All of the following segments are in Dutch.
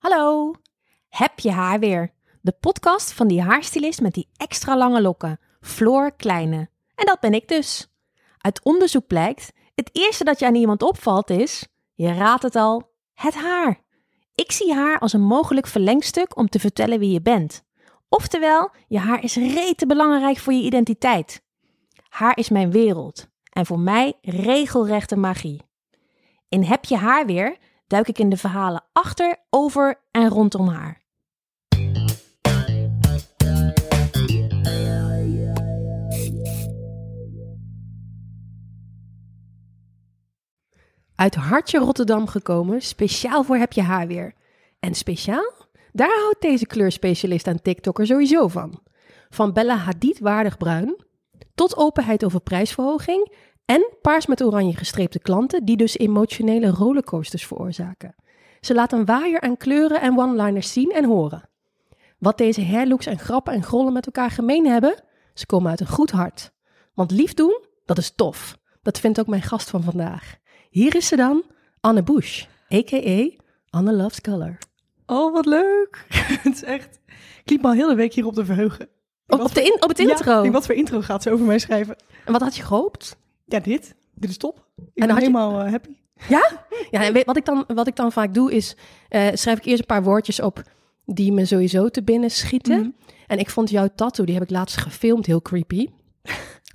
Hallo, heb je haar weer? De podcast van die haarstylist met die extra lange lokken, Floor Kleine. En dat ben ik dus. Uit onderzoek blijkt, het eerste dat je aan iemand opvalt is, je raadt het al, het haar. Ik zie haar als een mogelijk verlengstuk om te vertellen wie je bent. Oftewel, je haar is rete belangrijk voor je identiteit. Haar is mijn wereld en voor mij regelrechte magie. In Heb je haar weer duik ik in de verhalen achter, over en rondom haar. Uit Hartje Rotterdam gekomen, speciaal voor Heb je haar weer. En speciaal? Daar houdt deze kleurspecialist aan TikTok er sowieso van. Van Bella Hadid waardig bruin, tot openheid over prijsverhoging en paars met oranje gestreepte klanten die dus emotionele rollercoasters veroorzaken. Ze laat een waaier aan kleuren en one-liners zien en horen. Wat deze hairlooks en grappen en grollen met elkaar gemeen hebben? Ze komen uit een goed hart. Want lief doen, dat is tof. Dat vindt ook mijn gast van vandaag. Hier is ze dan, Anne Bush, a.k.a. Anne Loves Color. Oh, wat leuk. het is echt... Ik liep me al heel de week hier op te verheugen. Op, op, de in, op het intro? Ja, wat voor intro gaat ze over mij schrijven. En wat had je gehoopt? Ja, dit. Dit is top. Ik En ben je- helemaal eh, happy. Ja? Ja, en weet, wat, ik dan, wat ik dan vaak doe is, eh, schrijf ik eerst een paar woordjes op die me sowieso te binnen schieten. Mhm. En ik vond jouw tattoo, die heb ik laatst gefilmd, heel creepy.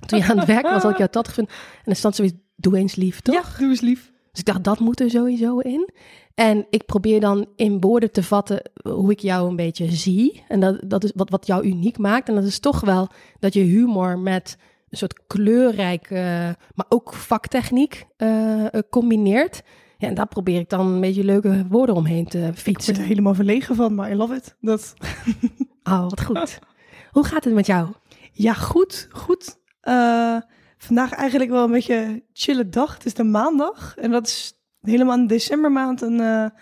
Toen je aan het werk was, had ik jouw tattoo gevonden. En er stond zoiets, doe eens lief, toch? Ja, doe eens lief. Dus ik dacht, dat moet er sowieso in. En ik probeer dan in woorden te vatten hoe ik jou een beetje zie. En dat, dat is wat, wat jou uniek maakt. En dat is toch wel dat je humor met een soort kleurrijk, eh, maar ook vaktechniek eh, combineert. Ja, en daar probeer ik dan een beetje leuke woorden omheen te Ik word fietsen. er helemaal verlegen van, maar I love it. Dat... Oh, wat goed. Hoe gaat het met jou? Ja, goed, goed. Vandaag eigenlijk wel een beetje chille dag. Het is de maandag en dat is helemaal in de decembermaand. En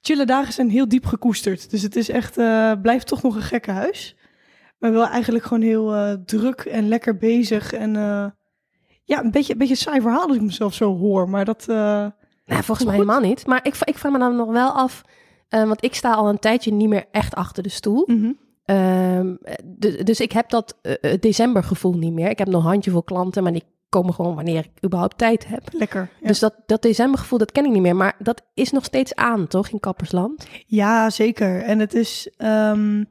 chille dagen zijn heel diep gekoesterd. Dus het is echt, blijft toch nog een gekke huis. Maar wel eigenlijk gewoon heel eh, druk en lekker bezig. En eh, ja, een beetje, een beetje een saai verhaal als ik mezelf zo hoor. Maar dat, eh, Nou, volgens mij helemaal niet. Maar ik, ik vraag me dan nog wel af, want ik sta al een tijdje niet meer echt achter de stoel. de- dus ik heb dat het decembergevoel niet meer. Ik heb nog een handjevol klanten, maar die komen gewoon wanneer ik überhaupt tijd heb. lekker. Ja. Dus dat, dat decembergevoel, dat ken ik niet meer. Maar dat is nog steeds aan, toch, in Kappersland? Ja, zeker. En het is. ehm,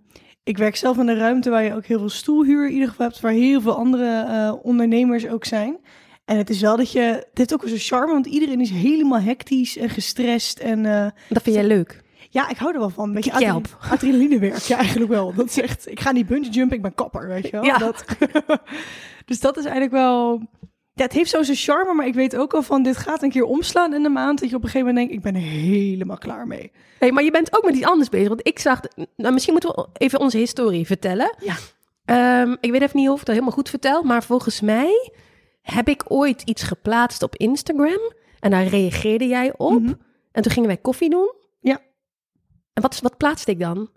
ik werk zelf in een ruimte waar je ook heel veel stoelhuur in ieder geval hebt, waar heel veel andere eh, ondernemers ook zijn. En het is wel dat je. Het heeft ook wel zo'n charme, want iedereen is helemaal hectisch en gestrest. En eh, Dat vind jij leuk. ja, ik hou er wel van. Een beetje Kick je adre- adrenalinewerk. Ja, eigenlijk wel. Dat is echt. Ik ga niet bungee jumpen, ik ben kapper, weet je wel. Ja. Dat, dus dat is eigenlijk wel. Ja, het heeft zo zijn charme, maar ik weet ook al van dit gaat een keer omslaan in de maand. Dat je op een gegeven moment denkt, ik ben er helemaal klaar mee. Hey, maar je bent ook met iets anders bezig. Want ik zag, nou, misschien moeten we even onze historie vertellen. Ja. Ehm, ik weet even niet of ik dat helemaal goed vertel, maar volgens mij heb ik ooit iets geplaatst op Instagram. En daar reageerde jij op. Mhm. En toen gingen wij koffie doen. Ja. En wat, wat plaatste ik dan?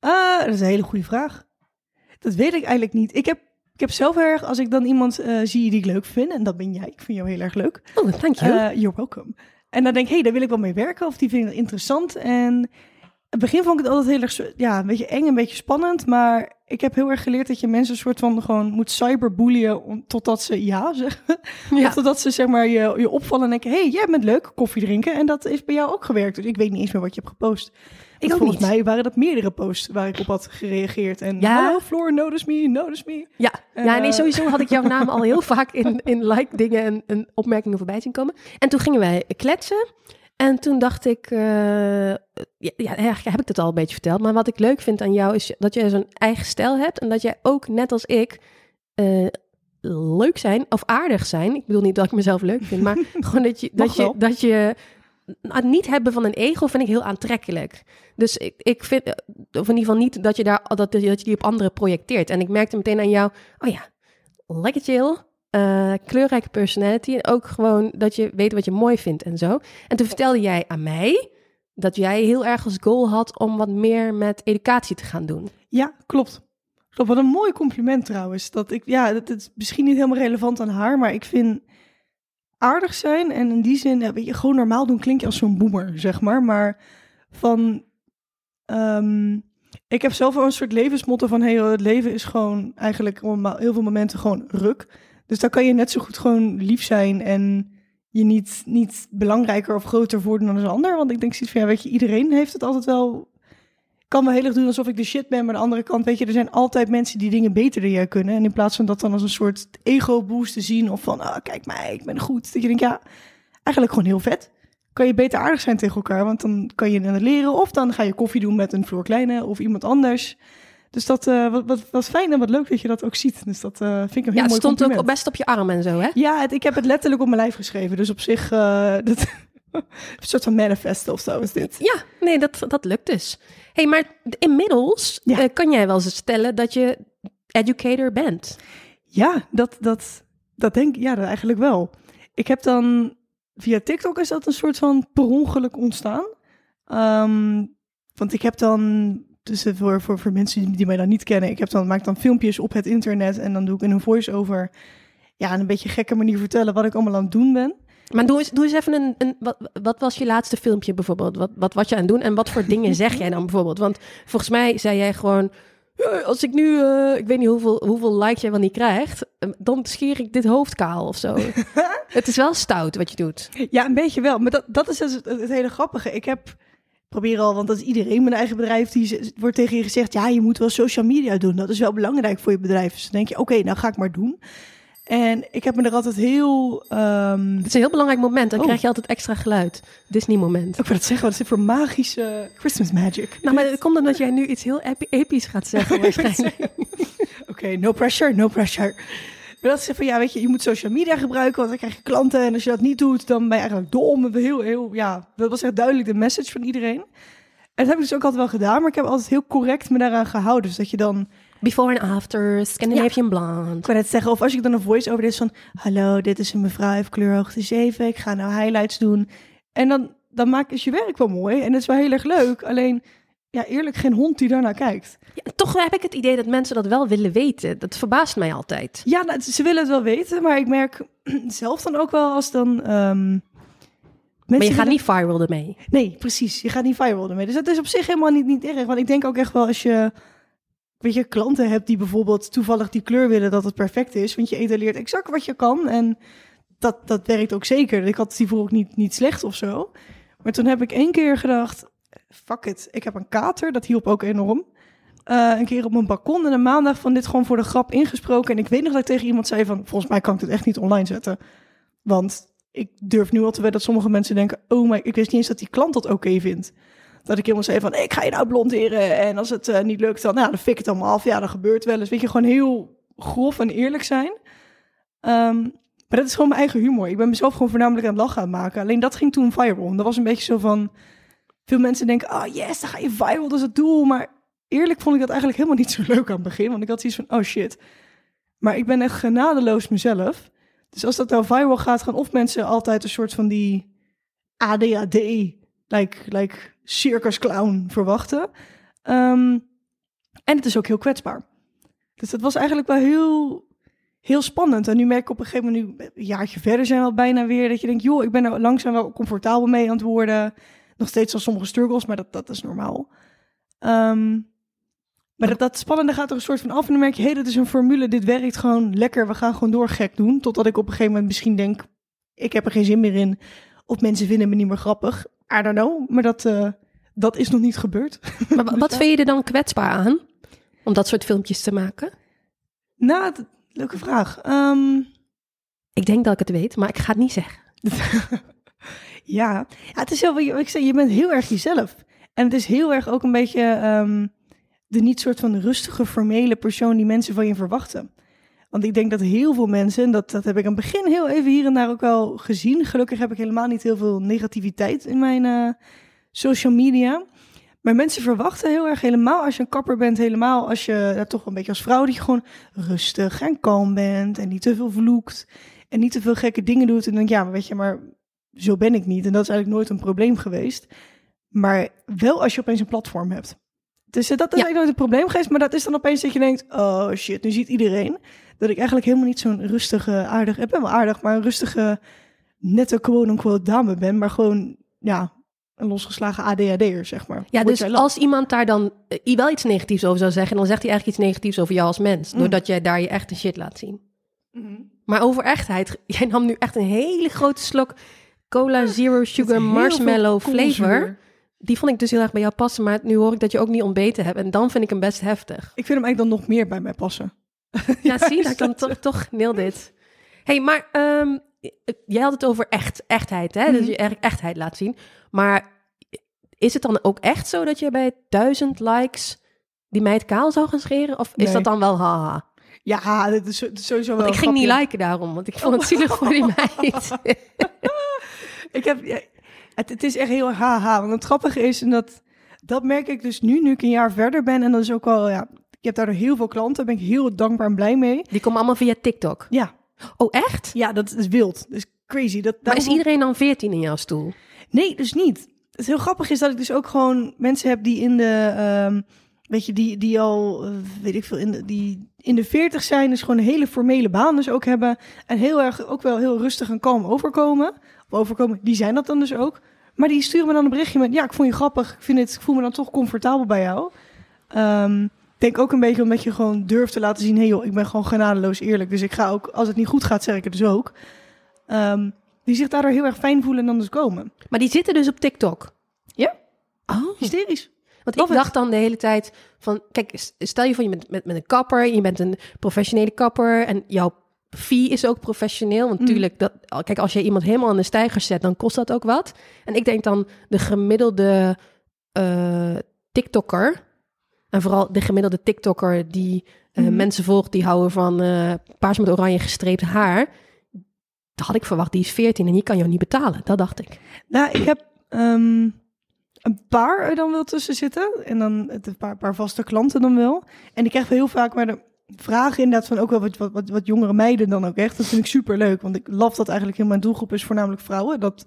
Ah, dat is een hele goede vraag. Dat weet ik eigenlijk niet. Ik heb, ik heb zelf erg, als ik dan iemand eh, zie die ik leuk vind, en dat ben jij, ik vind jou heel erg leuk. Oh, thank you. Eh, you're welcome. En dan denk ik, hé, hey, daar wil ik wel mee werken, of die vind ik interessant. En in het begin vond ik het altijd heel erg, ja, een beetje eng, een beetje spannend, maar ik heb heel erg geleerd dat je mensen een soort van gewoon moet cyberbullyën om- totdat ze ja zeggen. ja. Of totdat ze zeg maar je, je opvallen en denken, hé, hey, jij bent leuk, koffie drinken. En dat is bij jou ook gewerkt. Dus ik weet niet eens meer wat je hebt gepost. Ik volgens niet. mij waren dat meerdere posts waar ik op had gereageerd. En Ja. hallo Floor, notice me, notice me. Ja, ja nee, Eh. sowieso had ik jouw naam al heel vaak in, in like dingen en, en opmerkingen voorbij zien komen. En toen gingen wij kletsen. En toen dacht ik, eh, ja, heb ik het al een beetje verteld. Maar wat ik leuk vind aan jou is dat je zo'n eigen stijl hebt. En dat jij ook, net als ik, eh, leuk zijn of aardig zijn. Ik bedoel niet dat ik mezelf leuk vind, maar gewoon dat je, dat je, dat je het niet hebben van een ego vind ik heel aantrekkelijk. Dus ik, ik vind, eh, of in ieder geval niet dat je, daar, dat, dat je die op anderen projecteert. En ik merkte meteen aan jou, oh ja, lekker chill, eh, kleurrijke personality. En ook gewoon dat je weet wat je mooi vindt en zo. En toen vertelde jij aan mij dat jij heel erg als goal had om wat meer met educatie te gaan doen. Ja, klopt. Klopt, wat een mooi compliment trouwens. Dat ik, ja, dat is misschien niet helemaal relevant aan haar, maar ik vind aardig zijn en in die zin, ja, je, gewoon normaal doen klink je als zo'n boemer, zeg maar. Maar van Ehm, ik heb zelf wel een soort levensmotto van... Hey, het leven is gewoon eigenlijk op heel veel momenten gewoon ruk. Dus daar kan je net zo goed gewoon lief zijn... en je niet, niet belangrijker of groter voordoen dan een ander. Want ik denk zoiets van, ja, weet je, iedereen heeft het altijd wel... kan wel heel erg doen alsof ik de shit ben. Maar aan de andere kant, weet je, er zijn altijd mensen die dingen beter dan jij kunnen. En in plaats van dat dan als een soort ego-boost te zien... of van, ah, kijk mij, ik ben goed. Dat je denkt, ja, eigenlijk gewoon heel vet kan je beter aardig zijn tegen elkaar. Want dan kan je het leren. Of dan ga je koffie doen met een Floor Kleine of iemand anders. Dus dat uh, wat, wat, wat fijn en wat leuk dat je dat ook ziet. Dus dat uh, vind ik een heel ja, mooi het stond compliment. ook best op je arm en zo, hè? Ja, het, ik heb het letterlijk op mijn lijf geschreven. Dus op zich, uh, dat, een soort van manifesto of zo is dit. Ja, nee, dat, dat lukt dus. hey, maar inmiddels Ja. kan jij wel eens stellen dat je educator bent. Ja, dat, dat, dat denk ik ja, dat eigenlijk wel. Ik heb dan via TikTok is dat een soort van per ongeluk ontstaan. Ehm, want ik heb dan, dus voor, voor, voor mensen die, die mij dan niet kennen, ik heb dan, maak dan filmpjes op het internet en dan doe ik in een voice-over, ja, een beetje gekke manier vertellen wat ik allemaal aan het doen ben. Maar doe eens, doe eens even een, een wat, wat was je laatste filmpje bijvoorbeeld? Wat, wat was je aan het doen en wat voor dingen zeg jij dan bijvoorbeeld? Want volgens mij zei jij gewoon, "Eh, als ik nu, eh, ik weet niet hoeveel, hoeveel likes jij wel niet krijgt, eh, dan scheer ik dit hoofd kaal of zo. het is wel stout wat je doet. Ja, een beetje wel. Maar dat, dat is dus het, het hele grappige. Ik heb probeer al, want dat is iedereen mijn eigen bedrijf, die wordt tegen je gezegd, ja, je moet wel social media doen. Dat is wel belangrijk voor je bedrijf. Dus dan denk je, oké, nou ga ik maar doen. En ik heb me er altijd heel, ehm, Het is een heel belangrijk moment, dan Oh. krijg je altijd extra geluid. Disney moment. ik wil het zeggen, wat is dit voor magische Christmas magic? Nou, maar het komt omdat jij nu iets heel epi- episch gaat zeggen waarschijnlijk. Oké, no pressure, no pressure. Maar dat is van, ja, weet je, je moet social media gebruiken, want dan krijg je klanten. En als je dat niet doet, dan ben je eigenlijk dom. Heel, heel, ja, dat was echt duidelijk de message van iedereen. En dat heb ik dus ook altijd wel gedaan, maar ik heb altijd heel correct me daaraan gehouden. Dus dat je dan, Before and after, Scandinavian blonde. ik kan net zeggen, of als ik dan een voice over dit is van, hallo, dit is een mevrouw, heeft kleurhoogte 7, ik ga nou highlights doen. En dan, dan maak je je werk wel mooi en dat is wel heel erg leuk. Alleen, ja, eerlijk, geen hond die daarnaar kijkt. Ja, toch heb ik het idee dat mensen dat wel willen weten. Dat verbaast mij altijd. Ja, nou, ze willen het wel weten, maar ik merk zelf dan ook wel als dan... ehm Maar je gaat niet viral ermee. Nee, precies. Je gaat niet viral ermee. Dus dat is op zich helemaal niet, niet erg. Want ik denk ook echt wel als je, weet je, klanten hebt die bijvoorbeeld toevallig die kleur willen dat het perfect is. Want je etaleert exact wat je kan. En dat, dat werkt ook zeker. Ik had het hiervoor ook niet, niet slecht of zo. Maar toen heb ik één keer gedacht, fuck it. Ik heb een kater, dat hielp ook enorm. Eh, een keer op mijn balkon en een maandag van dit gewoon voor de grap ingesproken. En ik weet nog dat ik tegen iemand zei van, volgens mij kan ik dit echt niet online zetten. Want ik durf nu al te wedden dat sommige mensen denken, oh maar ik wist niet eens dat die klant dat oké vindt. Dat ik helemaal zei van, ik ga je nou blonderen en als het eh, niet lukt, dan, nou, dan fik ik het allemaal af. Ja, dat gebeurt wel eens. Weet je, gewoon heel grof en eerlijk zijn. Ehm, maar dat is gewoon mijn eigen humor. Ik ben mezelf gewoon voornamelijk aan het lachen aan maken. Alleen dat ging toen viral. Dat was een beetje zo van, veel mensen denken, oh yes, dan ga je viral, dat is het doel. Maar eerlijk vond ik dat eigenlijk helemaal niet zo leuk aan het begin. Want ik had zoiets van, oh shit. Maar ik ben echt genadeloos mezelf. Dus als dat nou viral gaat, gaan of mensen altijd een soort van die ADHD, like, like circus clown verwachten. Ehm, en het is ook heel kwetsbaar. Dus dat was eigenlijk wel heel, heel spannend. En nu merk ik op een gegeven moment, nu een jaartje verder zijn we al bijna weer, dat je denkt, joh, ik ben er langzaam wel comfortabel mee aan het worden. Nog steeds al sommige struggles, maar dat, dat is normaal. Ehm, maar dat, dat spannende gaat er een soort van af. En dan merk je, hé, hey, dit is een formule, dit werkt gewoon lekker. We gaan gewoon door gek doen. Totdat ik op een gegeven moment misschien denk, ik heb er geen zin meer in. Of mensen vinden me niet meer grappig. I don't know. Maar dat, eh, dat is nog niet gebeurd. Maar wa- wat vind je er dan kwetsbaar aan? Om dat soort filmpjes te maken? nou, leuke vraag. Ehm, Ik denk dat ik het weet, maar ik ga het niet zeggen. ja. ja, het is heel, ik zei, je bent heel erg jezelf. En het is heel erg ook een beetje ehm, de niet soort van rustige, formele persoon die mensen van je verwachten. Want ik denk dat heel veel mensen, en dat, dat heb ik aan het begin heel even hier en daar ook wel gezien. Gelukkig heb ik helemaal niet heel veel negativiteit in mijn eh, social media. Maar mensen verwachten heel erg, helemaal als je een kapper bent, helemaal als je ja, toch een beetje als vrouw, dat je gewoon rustig en kalm bent en niet te veel vloekt en niet te veel gekke dingen doet. En dan denk ik, ja, maar weet je, maar zo ben ik niet. En dat is eigenlijk nooit een probleem geweest. Maar wel als je opeens een platform hebt. Dus eh, dat is Ja. eigenlijk nooit een probleem geweest. Maar dat is dan opeens dat je denkt, oh shit, nu ziet iedereen dat ik eigenlijk helemaal niet zo'n rustige, aardige, ik ben wel aardig, maar een rustige, nette quote-unquote dame ben. Maar gewoon, ja, een losgeslagen ADHD'er, zeg maar. Ja, Word dus als iemand daar dan eh, wel iets negatiefs over zou zeggen, dan zegt hij eigenlijk iets negatiefs over jou als mens. Mm. Doordat jij daar je echte shit laat zien. Mhm. Maar over echtheid, jij nam nu echt een hele grote slok cola zero sugar marshmallow flavor. Die vond ik dus heel erg bij jou passen, maar nu hoor ik dat je ook niet ontbeten hebt. En dan vind ik hem best heftig. Ik vind hem eigenlijk dan nog meer bij mij passen. Ja, zie, dat ik dan dat- toch, toch dit. hey, maar ehm, jij had het over echt, echtheid, hè? Dat Mhm. je eigenlijk echtheid laat zien. Maar is het dan ook echt zo dat je bij duizend likes die meid kaal zou gaan scheren? Of is Nee. dat dan wel haha? Ja, dit is, sowieso wel Want ik ging niet liken daarom, want ik vond het zielig voor die meid. Ik heb, ja, het, het is echt heel haha. Want het grappige is, en dat, dat merk ik dus nu, nu ik een jaar verder ben. En dat is ook wel, ja, ik heb daardoor heel veel klanten. Daar ben ik heel dankbaar en blij mee. Die komen allemaal via TikTok. Ja, Oh, echt? ja dat is wild. Dat is crazy. Dat, Maar is iedereen dan 14 in jouw stoel? Nee, dus niet. Het heel grappig is dat ik dus ook gewoon mensen heb die in de, ehm, weet je, die, die al, eh, weet ik veel, in de, die in de veertig zijn, dus gewoon een hele formele baan dus ook hebben. En heel erg, ook wel heel rustig en kalm overkomen. Of overkomen, die zijn dat dan dus ook. Maar die sturen me dan een berichtje met, ja, ik vond je grappig. Ik, vind het, ik voel me dan toch comfortabel bij jou. Ik denk ook een beetje omdat je gewoon durft te laten zien, hé hey joh, ik ben gewoon genadeloos eerlijk. Dus ik ga ook, als het niet goed gaat, zeg ik het dus ook. Ehm, die zich daardoor heel erg fijn voelen en dan dus komen. Maar die zitten dus op TikTok? Ja. Oh, Hysterisch. Want Love ik it. dacht dan de hele tijd van, kijk, stel je voor je bent met, met een kapper, je bent een professionele kapper en jouw fee is ook professioneel. Want Mm. natuurlijk, dat, kijk, als je iemand helemaal aan de stijger zet, dan kost dat ook wat. En ik denk dan de gemiddelde eh, TikToker, en vooral de gemiddelde TikToker die eh, Mhm. mensen volgt die houden van eh, paars met oranje gestreept haar. Dat had ik verwacht, die is 14 en die kan jou niet betalen. Dat dacht ik. Nou, ik heb ehm, een paar er dan wel tussen zitten. En dan een paar, paar vaste klanten dan wel. En ik krijg heel vaak maar de vragen inderdaad van ook wel wat, wat, wat, jongere meiden dan ook echt. Dat vind ik super leuk. Want ik love dat eigenlijk in mijn doelgroep is voornamelijk vrouwen. Dat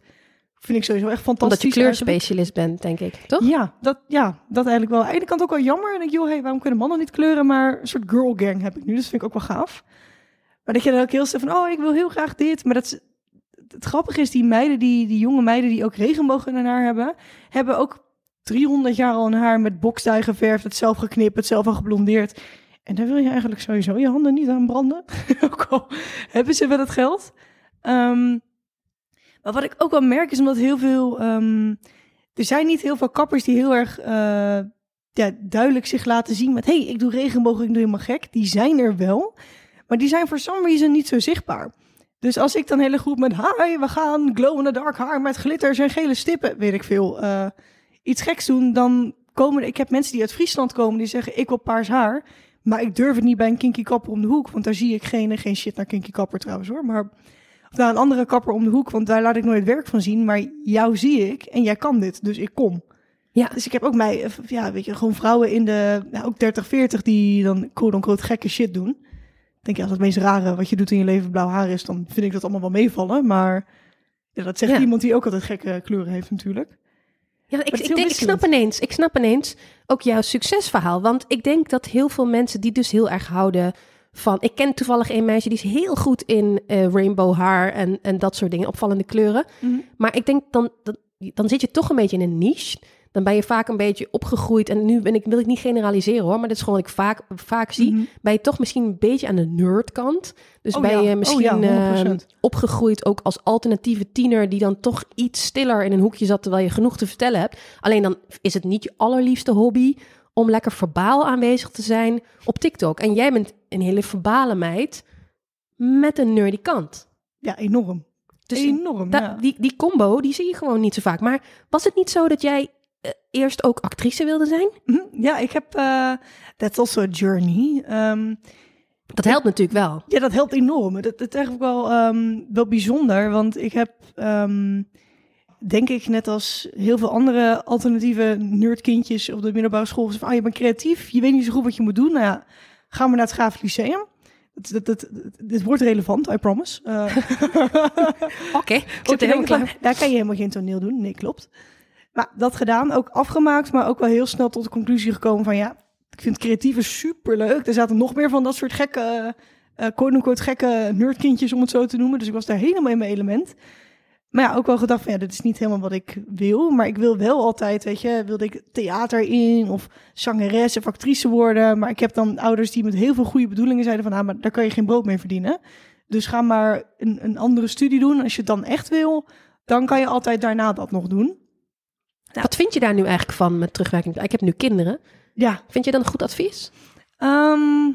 vind ik sowieso echt fantastisch. Omdat je kleurspecialist bent, denk ik. Toch? Ja dat, ja, dat eigenlijk wel. Aan de ene kant ook wel jammer. En ik denk, joh, hey, waarom kunnen mannen niet kleuren? Maar een soort girl gang heb ik nu. Dus vind ik ook wel gaaf. Maar dat je dan ook heel snel van, oh, ik wil heel graag dit. Maar dat is, het grappige is, die meiden, die, die jonge meiden die ook regenboog in hun haar hebben, hebben ook 300 jaar al hun haar met boksdij geverfd, het zelf geknipt, het zelf al geblondeerd. En daar wil je eigenlijk sowieso je handen niet aan branden. ook al hebben ze wel het geld. Ehm, maar wat ik ook wel merk is omdat heel veel... ehm, er zijn niet heel veel kappers die heel erg eh, ja, duidelijk zich laten zien met... hey, ik doe regenboog, ik doe helemaal gek. Die zijn er wel, maar die zijn voor some reason niet zo zichtbaar. Dus als ik dan hele groep met... hi, we gaan glow in the dark haar met glitters en gele stippen, weet ik veel... eh, iets geks doen, dan komen... Ik heb mensen die uit Friesland komen die zeggen... ik wil paars haar, maar ik durf het niet bij een kinky kapper om de hoek... want daar zie ik geen, geen shit naar kinky kapper trouwens hoor, maar... Naar een andere kapper om de hoek, want daar laat ik nooit werk van zien. Maar jou zie ik en jij kan dit, dus ik kom. Ja. Dus ik heb ook mij, eh, ja, weet je, gewoon vrouwen in de, nou, ook 30, 40 die dan quote-unquote gekke shit doen. Denk je, als het meest rare wat je doet in je leven blauw haar is, dan vind ik dat allemaal wel meevallen. Maar ja, dat zegt Ja. iemand die ook altijd gekke kleuren heeft natuurlijk. Ja, ik, ik, heel denk, ik snap ineens, ik snap ineens ook jouw succesverhaal. Want ik denk dat heel veel mensen die dus heel erg houden van... Ik ken toevallig een meisje die is heel goed in eh, rainbow haar en, en dat soort dingen, opvallende kleuren. Maar ik denk dan, dan, dan zit je toch een beetje in een niche. Dan ben je vaak een beetje opgegroeid. En nu ben ik, wil ik niet generaliseren hoor, maar dat is gewoon wat ik vaak, vaak zie. Mhm. Ben je toch misschien een beetje aan de nerdkant. Dus Oh ben ja. je Oh misschien ja, eh, 100%. opgegroeid ook als alternatieve tiener... die dan toch iets stiller in een hoekje zat... terwijl je genoeg te vertellen hebt. Alleen dan is het niet je allerliefste hobby... om lekker verbaal aanwezig te zijn op TikTok. En jij bent een hele verbale meid met een nerdy kant. Ja, enorm. Dus enorm, Da- ja. die, die combo, die zie je gewoon niet zo vaak. Maar was het niet zo dat jij eh, eerst ook actrice wilde zijn? Mhm. Ja, ik heb, eh that's also a journey. Ehm, Dat helpt natuurlijk wel. Ja, dat helpt enorm. Dat, dat is eigenlijk wel, ehm, wel bijzonder, want ik heb, ehm, denk ik, net als heel veel andere alternatieve nerdkindjes op de middelbare school, van, ah, je bent creatief, je weet niet zo goed wat je moet doen. Nou ja, ga maar naar het Graaf Lyceum. Dat, dat, dat, dit wordt relevant, I promise. Eh, Oké, ik zit er helemaal klaar. Daar kan je helemaal geen toneel doen. Nee, klopt. Maar dat gedaan, ook afgemaakt, maar ook wel heel snel tot de conclusie gekomen van ja, ik vind creatieve super leuk. Er zaten nog meer van dat soort gekke, eh quote-unquote gekke nerdkindjes, om het zo te noemen. Dus ik was daar helemaal in mijn element. Maar ja, ook wel gedacht van ja, dit is niet helemaal wat ik wil. Maar ik wil wel altijd, weet je, wilde ik theater in of zangeres of actrice worden. Maar ik heb dan ouders die met heel veel goede bedoelingen zeiden van, nou, maar daar kan je geen brood mee verdienen. Dus ga maar een, een andere studie doen. Als je het dan echt wil, dan kan je altijd daarna dat nog doen. Wat vind je daar nu eigenlijk van met terugwerking? Ik heb nu kinderen. Ja, Vind je dan een goed advies? Ehm,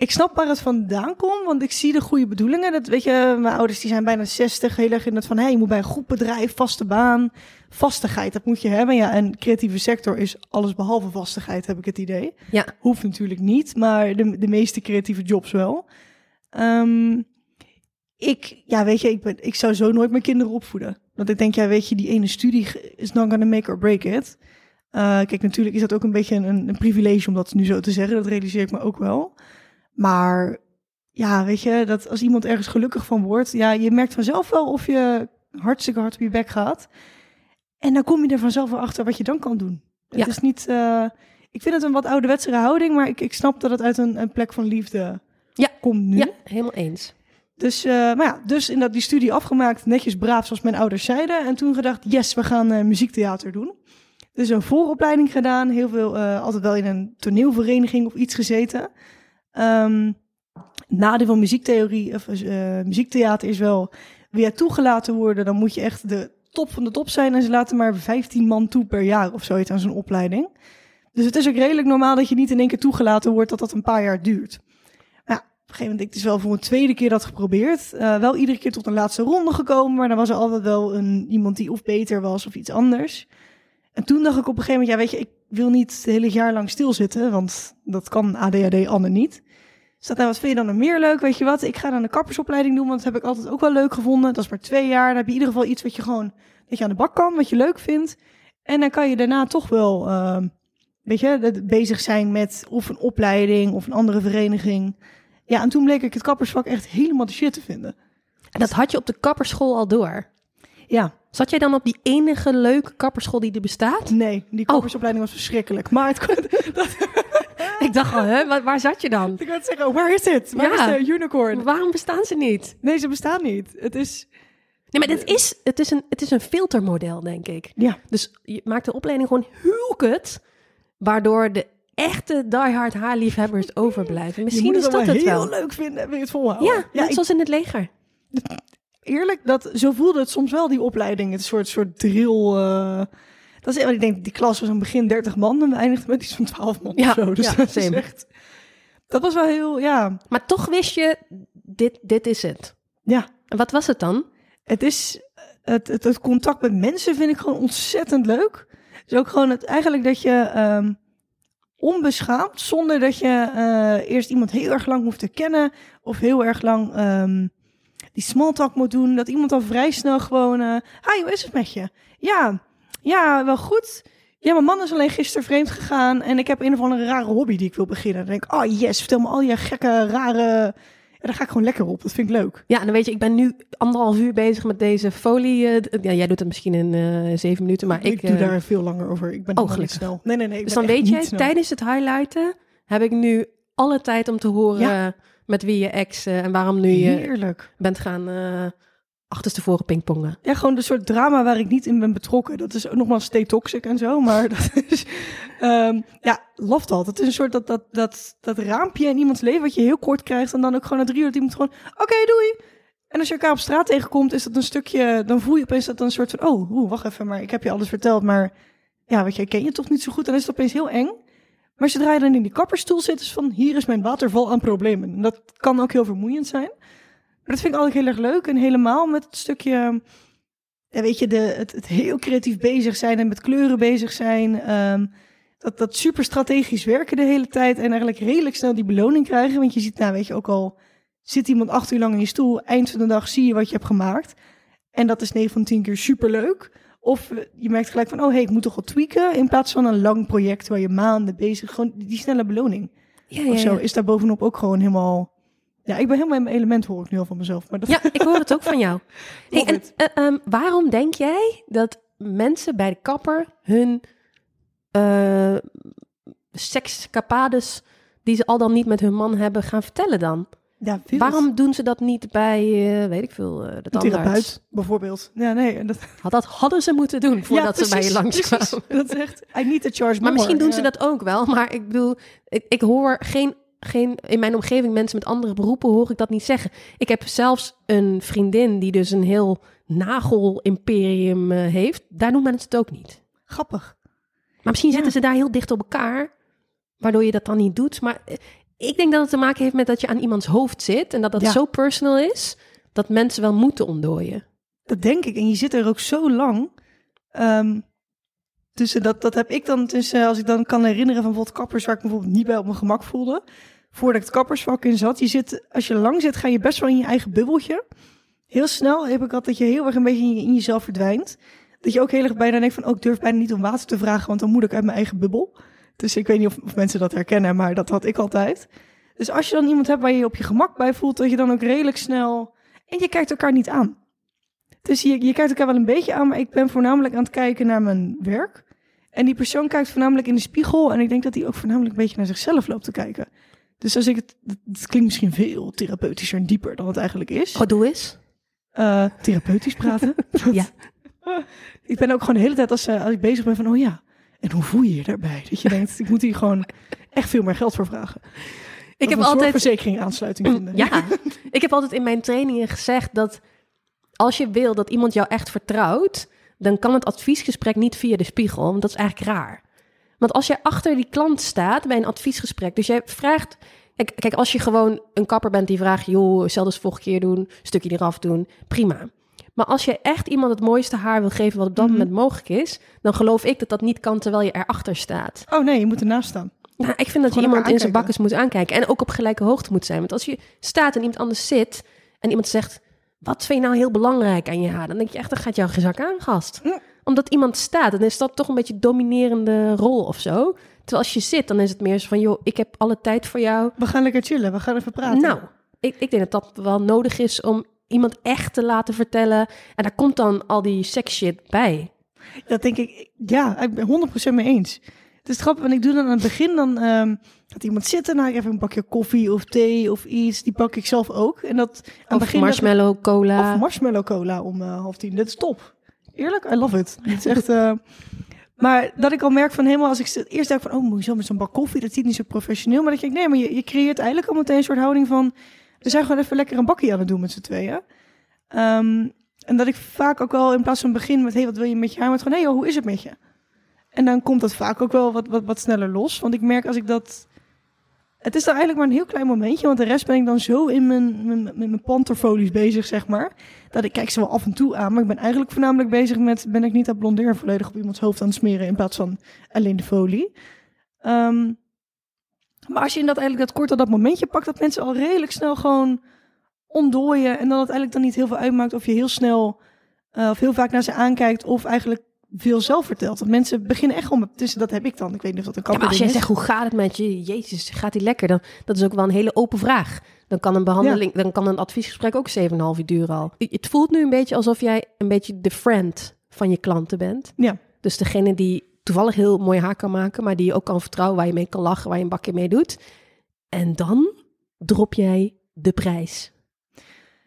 ik snap waar het vandaan komt, want ik zie de goede bedoelingen. Dat weet je, mijn ouders die zijn bijna 60, heel erg in het van, hey, je moet bij een goed bedrijf, vaste baan, vastigheid, dat moet je hebben. Ja, en creatieve sector is alles behalve vastigheid, heb ik het idee. Ja. Hoeft natuurlijk niet, maar de, de meeste creatieve jobs wel. Ehm, ik, ja, weet je, ik, ben, ik zou zo nooit mijn kinderen opvoeden. Want ik denk, ja, weet je, die ene studie is not gonna make or break it. Uh, kijk, natuurlijk is dat ook een beetje een, een privilege om dat nu zo te zeggen. Dat realiseer ik me ook wel. Maar ja, weet je, dat als iemand ergens gelukkig van wordt, ja, je merkt vanzelf wel of je hartstikke hard op je bek gaat. En dan kom je er vanzelf wel achter wat je dan kan doen. Het Ja. is niet. Uh, ik vind het een wat ouderwetsere houding, maar ik, ik snap dat het uit een, een plek van liefde Ja. komt nu. Ja, helemaal eens. Dus, uh, maar ja, dus in dat die studie afgemaakt, netjes braaf zoals mijn ouders zeiden. En toen gedacht, yes, we gaan uh, muziektheater doen. Dus een vooropleiding gedaan, heel veel, altijd wel in een toneelvereniging of iets gezeten. Um, nadeel van muziektheorie of uh, muziektheater is wel, je toegelaten worden, dan moet je echt de top van de top zijn. En ze laten maar 15 man toe per jaar of zoiets aan zo'n opleiding. Dus het is ook redelijk normaal dat je niet in één keer toegelaten wordt, dat dat een paar jaar duurt. Nou, op een gegeven moment, ik dus wel voor een tweede keer dat geprobeerd. Uh, wel iedere keer tot een laatste ronde gekomen, maar dan was er altijd wel een, iemand die of beter was of iets anders. En toen dacht ik op een gegeven moment, ja weet je, ik wil niet het hele jaar lang stilzitten, want dat kan ADHD Anne niet. Dus dat, nou, wat vind je dan nog meer leuk? Weet je wat, ik ga dan een kappersopleiding doen, want dat heb ik altijd ook wel leuk gevonden. Dat is maar twee jaar, dan heb je in ieder geval iets wat je gewoon, dat je aan de bak kan, wat je leuk vindt. En dan kan je daarna toch wel, uh, weet je, bezig zijn met of een opleiding of een andere vereniging. Ja, en toen bleek ik het kappersvak echt helemaal de shit te vinden. En dat had je op de kapperschool al door? Ja. Zat jij dan op die enige leuke kapperschool die er bestaat? Nee, die kappersopleiding was verschrikkelijk. Maar het kon... ik dacht al, hè, waar, waar, zat je dan? Ik wil zeggen, waar is het? Waar ja. is de unicorn? Waarom bestaan ze niet? Nee, ze bestaan niet. Het is... Nee, maar dit is, het, is een, het is een filtermodel, denk ik. Ja. Dus je maakt de opleiding gewoon heel kut, waardoor de echte diehard haarliefhebbers overblijven. Misschien is dat wel het heel wel. leuk vinden, wil je het volhouden? Ja, net ik- zoals in het leger. eerlijk, dat, zo voelde het soms wel, die opleiding. Het soort, soort drill. eh, dat is, ik denk, die klas was aan het begin 30 man en we eindigden met iets van 12 man Ja, of zo. Dus ja, dat is echt... Dat was wel heel, ja. Maar toch wist je, dit, dit is het. Ja, En wat was het dan? het is... Het, het, het contact met mensen vind ik gewoon ontzettend leuk. Dus ook gewoon het, eigenlijk dat je ehm, onbeschaamd, zonder dat je eh, eerst iemand heel erg lang hoeft te kennen... of heel erg lang ehm, die small talk moet doen... dat iemand al vrij snel gewoon... Hi, hoe is het met je? Ja, ja, wel goed. Ja, mijn man is alleen gisteren vreemd gegaan... en ik heb een of andere rare hobby die ik wil beginnen. Dan denk ik, oh yes, vertel me al je gekke, rare... Ja, daar ga ik gewoon lekker op. Dat vind ik leuk. Ja, en dan weet je, ik ben nu anderhalf uur bezig met deze folie. eh, ja, jij doet het misschien in eh, zeven minuten, maar ik... ik doe daar veel langer over. Ik ben oh, gelukkig. snel. Nee, nee, nee. dus dan weet jij, snel. tijdens het highlighten heb ik nu alle tijd om te horen Ja. Met wie je ex eh, en waarom nu je Heerlijk. bent gaan eh achterstevoren pingpongen. Ja, gewoon de soort drama waar ik niet in ben betrokken. Dat is ook nogmaals stay toxic en zo. Maar dat is... ehm, ja, love dat. Het is een soort dat, dat, dat, dat raampje in iemands leven wat je heel kort krijgt. En dan ook gewoon na drie uur dat iemand gewoon... Oké, doei. En als je elkaar op straat tegenkomt, is dat een stukje... Dan voel je opeens dat een soort van... Oh, oeh, wacht even, maar ik heb je alles verteld. Maar ja, weet je, ik ken je toch niet zo goed. Dan is het opeens heel eng. Maar zodra je dan in die kapperstoel zit, van... Hier is mijn waterval aan problemen. En dat kan ook heel vermoeiend zijn. Maar dat vind ik altijd heel erg leuk. En helemaal met het stukje... Weet je, de, het, het heel creatief bezig zijn en met kleuren bezig zijn. ehm, dat, dat super strategisch werken de hele tijd. En eigenlijk redelijk snel die beloning krijgen. Want je ziet, nou weet je, ook al zit iemand acht uur lang in je stoel. Eind van de dag zie je wat je hebt gemaakt. En dat is 9 van 10 keer super leuk. Of eh, je merkt gelijk van, oh hey, ik moet toch wat tweaken. In plaats van een lang project waar je maanden bezig... Gewoon die snelle beloning Ja, of zo is daar bovenop ook gewoon helemaal... Ja, ik ben helemaal in mijn element, hoor ik nu al van mezelf. Maar dat, Ja, ik hoor het ook van jou. Hey, en, eh, ehm, waarom denk jij dat mensen bij de kapper hun eh sekscapades die ze al dan niet met hun man hebben gaan vertellen dan? Ja. Waarom doen ze dat niet bij, eh, weet ik veel, eh, de tandarts? therapeut, bijvoorbeeld. Ja, nee. Dat, Had dat hadden ze moeten doen voordat Ja, ze bij je langskwamen. precies. Dat is echt, I need to charge Maar more. misschien doen ze dat ook wel. Maar ik bedoel, ik, ik hoor geen, geen... In mijn omgeving, mensen met andere beroepen, hoor ik dat niet zeggen. Ik heb zelfs een vriendin die dus een heel nagel-imperium eh, heeft. Daar doen mensen het ook niet. Grappig. Maar misschien Ja. zitten ze daar heel dicht op elkaar, waardoor je dat dan niet doet. Maar ik denk dat het te maken heeft met dat je aan iemands hoofd zit en dat dat Ja. zo personal is, dat mensen wel moeten ontdooien. Dat denk ik. En je zit er ook zo lang. Ehm tussen dat, dat heb ik dan tussen, als ik dan kan herinneren van bijvoorbeeld kappers waar ik me bijvoorbeeld niet bij op mijn gemak voelde. Voordat ik het kappersvak in zat. Je zit, als je lang zit, ga je best wel in je eigen bubbeltje. Heel snel heb ik altijd dat je heel erg een beetje in, je, in jezelf verdwijnt. Dat je ook heel erg bijna denkt van, oh, ik durf bijna niet om water te vragen, want dan moet ik uit mijn eigen bubbel. Dus ik weet niet of, of mensen dat herkennen, maar dat had ik altijd. Dus als je dan iemand hebt waar je je op je gemak bij voelt, dat je dan ook redelijk snel... En je kijkt elkaar niet aan. Dus je, je kijkt elkaar wel een beetje aan, maar ik ben voornamelijk aan het kijken naar mijn werk. En die persoon kijkt voornamelijk in de spiegel. En ik denk dat hij ook voornamelijk een beetje naar zichzelf loopt te kijken. Dus als ik het, het klinkt misschien veel therapeutischer en dieper dan het eigenlijk is. Oh, doe eens. Eh, therapeutisch praten. Ja. ik ben ook gewoon de hele tijd als, eh, als ik bezig ben van, oh ja, en hoe voel je je daarbij? Dat je denkt, ik moet hier gewoon echt veel meer geld voor vragen. Ik heb een altijd verzekering aansluiting vinden. Ja, ik heb altijd in mijn trainingen gezegd dat als je wil dat iemand jou echt vertrouwt, dan kan het adviesgesprek niet via de spiegel, want dat is eigenlijk raar. Want als jij achter die klant staat bij een adviesgesprek, dus jij vraagt. Kijk, kijk, als je gewoon een kapper bent die vraagt, joh, als volgende keer doen, stukje eraf doen, prima. Maar als je echt iemand het mooiste haar wil geven wat op dat Mhm. moment mogelijk is, dan geloof ik dat dat niet kan terwijl je erachter staat. Oh nee, je moet ernaast staan. Nou, ik vind dat je iemand in zijn bakkes moet aankijken. En ook op gelijke hoogte moet zijn. Want als je staat en iemand anders zit... en iemand zegt... wat vind je nou heel belangrijk aan je haar? Dan denk je echt, dan gaat jouw gezak aan, gast. Ja. Omdat iemand staat, dan is dat toch een beetje dominerende rol of zo. Terwijl als je zit, dan is het meer zo van... joh, ik heb alle tijd voor jou. We gaan lekker chillen, we gaan even praten. Nou, ik, ik denk dat dat wel nodig is om iemand echt te laten vertellen. En daar komt dan al die seks shit bij. Dat denk ik, ja, ik ben 100% mee eens. Het is grappig, want ik doe dan aan het begin, dan ehm gaat iemand zitten, nou, ik even een bakje koffie of thee of iets, die pak ik zelf ook. En dat aan het Of begin marshmallow, cola. Of marshmallow cola om eh, half tien. Dit is top. Eerlijk, I love it. Het is echt... eh, maar dat ik al merk van helemaal als ik eerst denk van... oh, moet je zo met zo'n bak koffie? Dat ziet niet zo professioneel. Maar dat je denkt, nee, maar je, je creëert eigenlijk al meteen een soort houding van... we zijn gewoon even lekker een bakje aan het doen met z'n tweeën. Ehm, en dat ik vaak ook wel in plaats van begin met... hey, wat wil je met je haar? Met gewoon, hey, joh, hoe is het met je? En dan komt dat vaak ook wel wat, wat, wat sneller los. Want ik merk als ik dat... Het is dan eigenlijk maar een heel klein momentje, want de rest ben ik dan zo in mijn, mijn, mijn panterfolies bezig, zeg maar. Dat ik kijk ze wel af en toe aan, maar ik ben eigenlijk voornamelijk bezig met, ben ik niet dat blonderen volledig op iemands hoofd aan het smeren in plaats van alleen de folie. Ehm, maar als je in dat eigenlijk dat kort al dat momentje pakt, dat mensen al redelijk snel gewoon ontdooien en dan het eigenlijk dan niet heel veel uitmaakt of je heel snel eh, of heel vaak naar ze aankijkt of eigenlijk veel zelf vertelt. Want mensen beginnen echt gewoon, tussen dat heb ik dan, ik weet niet of dat een Ja, maar als jij is. zegt, hoe gaat het met je? Jezus, gaat die lekker? Dan, dat is ook wel een hele open vraag. Dan kan een behandeling, dan kan een adviesgesprek ook 7,5 uur duren al. Het voelt nu een beetje alsof jij een beetje de friend van je klanten bent. Ja. Dus degene die toevallig heel mooi haar kan maken, maar die je ook kan vertrouwen, waar je mee kan lachen, waar je een bakje mee doet. En dan drop jij de prijs.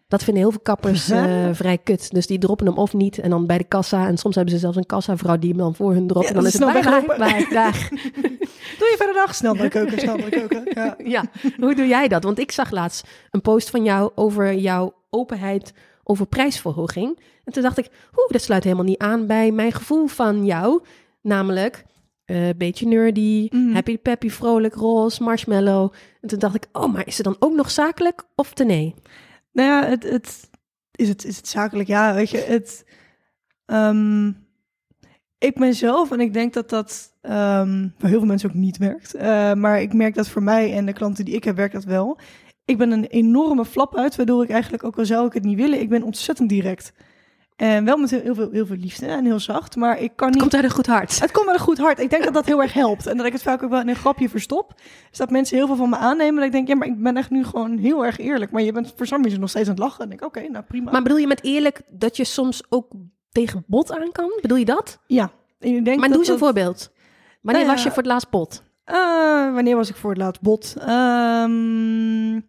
Dat vinden heel veel kappers eh, vrij kut. Dus die droppen hem of niet. En dan bij de kassa. En soms hebben ze zelfs een kassavrouw die hem dan voor hun dropt. Ja, en dan is het bye, dag. Doe je verder dag, snel naar de keuken, snel naar de keuken. Ja. Ja, hoe doe jij dat? Want ik zag laatst een post van jou over jouw openheid over prijsverhoging. En toen dacht ik, oeh, dat sluit helemaal niet aan bij mijn gevoel van jou. Namelijk, een beetje nerdy, Mhm. happy peppy, vrolijk, roze, marshmallow. En toen dacht ik, oh, maar is het dan ook nog zakelijk of te nee? Nou ja, het, het, is, het, is het zakelijk? Ja, weet je, het... ehm, ik ben zelf, en ik denk dat dat ehm, voor heel veel mensen ook niet werkt. Eh, maar ik merk dat voor mij en de klanten die ik heb, werkt dat wel. Ik ben een enorme flap uit, waardoor ik eigenlijk, ook al zou ik het niet willen, ik ben ontzettend direct. En wel met heel, veel, heel veel liefde en heel zacht, maar ik kan niet... Komt uit een goed hart. Het komt met een goed hart. Ik denk dat dat heel erg helpt. En dat ik het vaak ook wel in een grapje verstop. Dus dat mensen heel veel van me aannemen. Dat ik denk, ja, maar ik ben echt nu gewoon heel erg eerlijk. Maar je bent voor reason nog steeds aan het lachen. En ik, oké, nou prima. Maar bedoel je met eerlijk dat je soms ook tegen bot aan kan? Bedoel je dat? ja, en ik denk Maar doe eens een dat- voorbeeld. Wanneer Nou ja, was je voor het laatst bot? Eh, wanneer was ik voor het laatst bot? Ehm,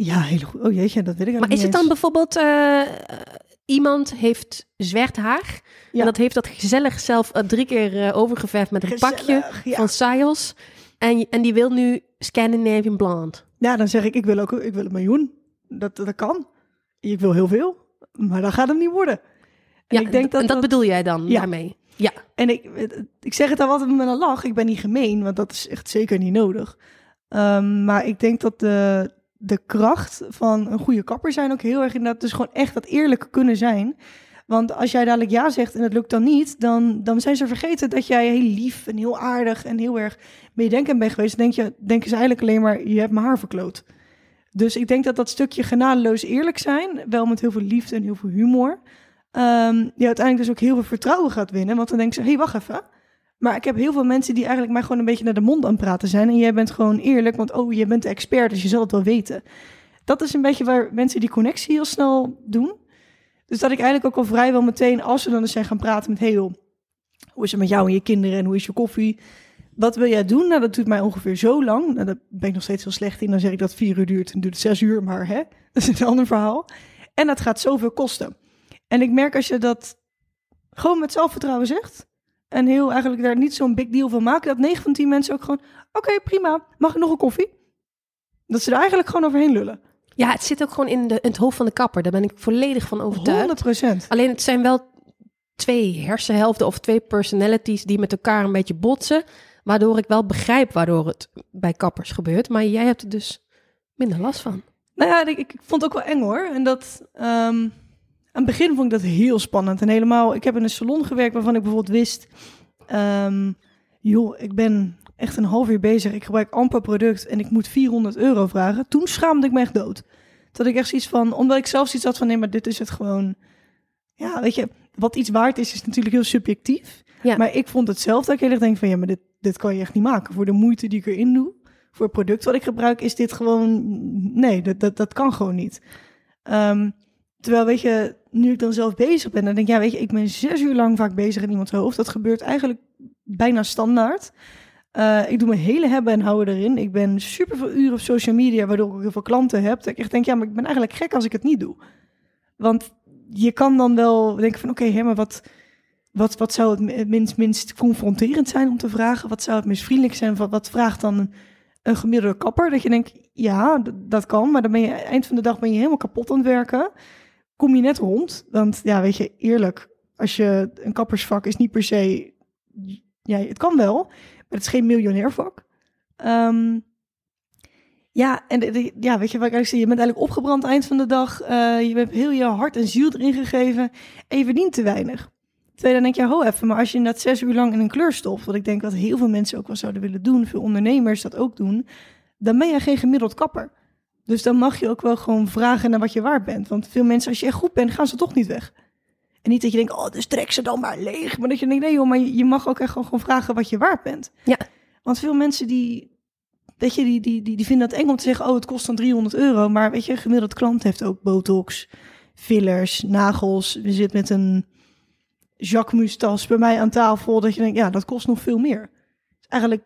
Ja, heel goed. Oh jeetje, dat weet ik Maar is het dan eens. bijvoorbeeld eh, iemand heeft zwart haar Ja. en dat heeft dat gezellig zelf eh, drie keer eh, overgeverfd met een pakje ja. van Sayos en, en die wil nu Scandinavian Blonde. Ja, dan zeg ik, ik wil ook ik wil een miljoen. Dat, dat kan. Ik wil heel veel, maar dat gaat hem niet worden. En Ja, ik denk dat, en dat, dat bedoel jij dan Ja. daarmee? Ja. En ik, ik zeg het dan altijd met een lach. Ik ben niet gemeen, want dat is echt zeker niet nodig. Ehm, maar ik denk dat de, de kracht van een goede kapper zijn ook heel erg inderdaad... dus gewoon echt dat eerlijke kunnen zijn. Want als jij dadelijk ja zegt en het lukt dan niet... dan, dan zijn ze vergeten dat jij heel lief en heel aardig... en heel erg meedenkend bent geweest. Dan denk je, denken ze eigenlijk alleen maar, je hebt mijn haar verkloot. Dus ik denk dat dat stukje genadeloos eerlijk zijn... wel met heel veel liefde en heel veel humor... ehm je uiteindelijk dus ook heel veel vertrouwen gaat winnen. Want dan denken ze, hé, hey, wacht even... Maar ik heb heel veel mensen die eigenlijk mij gewoon een beetje naar de mond aan het praten zijn. En jij bent gewoon eerlijk, want oh, je bent de expert, dus je zal het wel weten. Dat is een beetje waar mensen die connectie heel snel doen. Dus dat ik eigenlijk ook al vrijwel meteen, als ze dan eens zijn gaan praten met... joh, hoe is het met jou en je kinderen en hoe is je koffie? Wat wil jij doen? Nou, dat doet mij ongeveer zo lang. Nou, daar ben ik nog steeds heel slecht in. Dan zeg ik dat vier uur duurt, dan duurt zes uur. Maar hè, dat is een ander verhaal. En dat gaat zoveel kosten. En ik merk als je dat gewoon met zelfvertrouwen zegt... En heel eigenlijk daar niet zo'n big deal van maken. Dat 9 van 10 mensen ook gewoon, oké, prima, mag ik nog een koffie? Dat ze er eigenlijk gewoon overheen lullen. ja, het zit ook gewoon in, de, in het hoofd van de kapper. Daar ben ik volledig van overtuigd. 100 procent. Alleen het zijn wel twee hersenhelften of twee personalities die met elkaar een beetje botsen. Waardoor ik wel begrijp waardoor het bij kappers gebeurt. Maar jij hebt er dus minder last van. Nou ja, ik, ik vond het ook wel eng hoor. En dat, ehm, het begin vond ik dat heel spannend. En helemaal, ik heb in een salon gewerkt waarvan ik bijvoorbeeld wist... ehm, joh, ik ben echt een half uur bezig. Ik gebruik amper product en ik moet 400 euro vragen. Toen schaamde ik me echt dood. Dat ik echt zoiets van, omdat ik zelf zoiets had van... nee, maar dit is het gewoon... Ja, weet je, wat iets waard is, is natuurlijk heel subjectief. Ja. Maar ik vond het zelf dat ik heel erg denk van... ja, maar dit, dit kan je echt niet maken. Voor de moeite die ik erin doe, voor het product wat ik gebruik... is dit gewoon... Nee, dat, dat, dat kan gewoon niet. Ehm, terwijl, weet je, nu ik dan zelf bezig ben... dan denk ik, ja, weet je, ik ben zes uur lang vaak bezig in iemands hoofd. Dat gebeurt eigenlijk bijna standaard. Eh, ik doe mijn hele hebben en houden erin. Ik ben super veel uren op social media, waardoor ik heel veel klanten heb. Dat ik denk, ja, maar ik ben eigenlijk gek als ik het niet doe. Want je kan dan wel denken van, oké, hè, maar wat, wat, wat zou het mi- minst, minst confronterend zijn om te vragen? Wat zou het minst vriendelijk zijn? Wat, wat vraagt dan een, een gemiddelde kapper? Dat je denkt, ja, dat kan, maar dan ben je eind van de dag ben je helemaal kapot aan het werken. Kom je net rond, want ja, weet je, eerlijk, als je een kappersvak is niet per se, ja, het kan wel, maar het is geen miljonairvak. Ehm, ja, en ja, weet je wat ik eigenlijk zeg? Je bent eigenlijk opgebrand eind van de dag. eh, je hebt heel je hart en ziel erin gegeven en je verdient te weinig. Terwijl dan denk je, ho even, maar als je inderdaad zes uur lang in een kleur stopt, wat ik denk dat heel veel mensen ook wel zouden willen doen, veel ondernemers dat ook doen, dan ben je geen gemiddeld kapper. Dus dan mag je ook wel gewoon vragen naar wat je waard bent. Want veel mensen, als je echt goed bent, gaan ze toch niet weg. En niet dat je denkt, oh, dus trek ze dan maar leeg. Maar dat je denkt, nee joh, maar je, mag ook echt gewoon, gewoon vragen wat je waard bent. Ja. Want veel mensen die, weet je, die, die, die, die vinden dat eng om te zeggen, oh, het kost dan 300 euro. Maar weet je, gemiddeld klant heeft ook botox, fillers, nagels. We zitten met een Jacquemus tas bij mij aan tafel. Dat je denkt, ja, dat kost nog veel meer. Is eigenlijk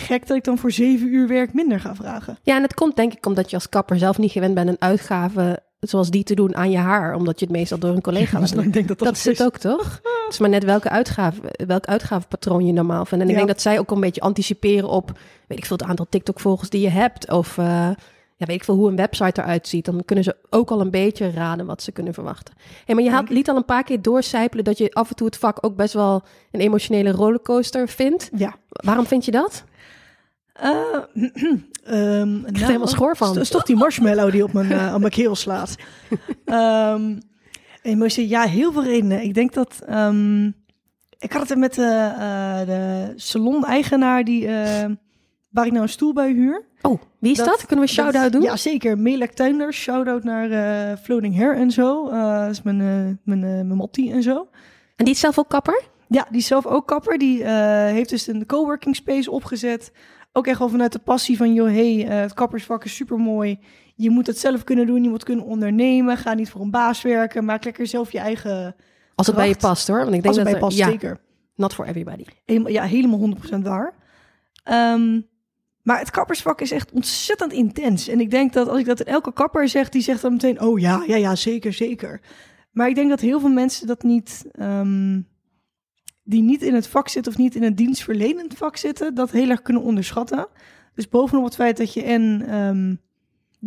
gek dat ik dan voor zeven uur werk minder ga vragen. Ja, en het komt denk ik omdat je als kapper zelf niet gewend bent een uitgave zoals die te doen aan je haar. Omdat je het meestal door een collega laat doen. ik denk dat dat, Dat is het ook, toch? Het is maar net welke uitgave, welk uitgavepatroon je normaal vindt. En ik Ja. denk dat zij ook een beetje anticiperen op, weet ik veel, het aantal TikTok-volgers die je hebt. Of eh, ja, weet ik veel, hoe een website eruit ziet. Dan kunnen ze ook al een beetje raden wat ze kunnen verwachten. Hey, maar je had, liet al een paar keer doorcijpelen dat je af en toe het vak ook best wel een emotionele rollercoaster vindt. Ja. Waarom vind je dat? Eh, ehm, Ik er helemaal schoor van. Dat is toch die marshmallow die op mijn, op mijn keel slaat. Ehm emotie, ja, heel veel redenen. Ik denk dat... ehm, ik had het met de, eh, de salon-eigenaar die, waar ik nou een stoel bij huur. Oh, wie is dat? Dat- Kunnen we een shout-out doen? Ja, zeker. Melek Tuinders. Shout-out naar Floating Hair en zo. Dat is mijn, mijn, mijn mottie en zo. En die is zelf ook kapper? Ja, die is zelf ook kapper. Die heeft dus een coworking space opgezet. Ook echt wel vanuit de passie van, joh, hey, eh, het kappersvak is super mooi. Je moet het zelf kunnen doen, je moet kunnen ondernemen. Ga niet voor een baas werken, maak lekker zelf je eigen Als het bij je past hoor. Want ik denk als het dat bij er- past, ja, zeker. not for everybody. Helemaal, ja, helemaal 100% waar. Ehm, Maar het kappersvak is echt ontzettend intens. En ik denk dat als ik dat in elke kapper zeg, die zegt dan meteen: Oh ja, ja, ja, zeker, zeker. Maar ik denk dat heel veel mensen dat niet, ehm, die niet in het vak zitten of niet in een dienstverlenend vak zitten, dat heel erg kunnen onderschatten. Dus bovenop het feit dat je en ehm,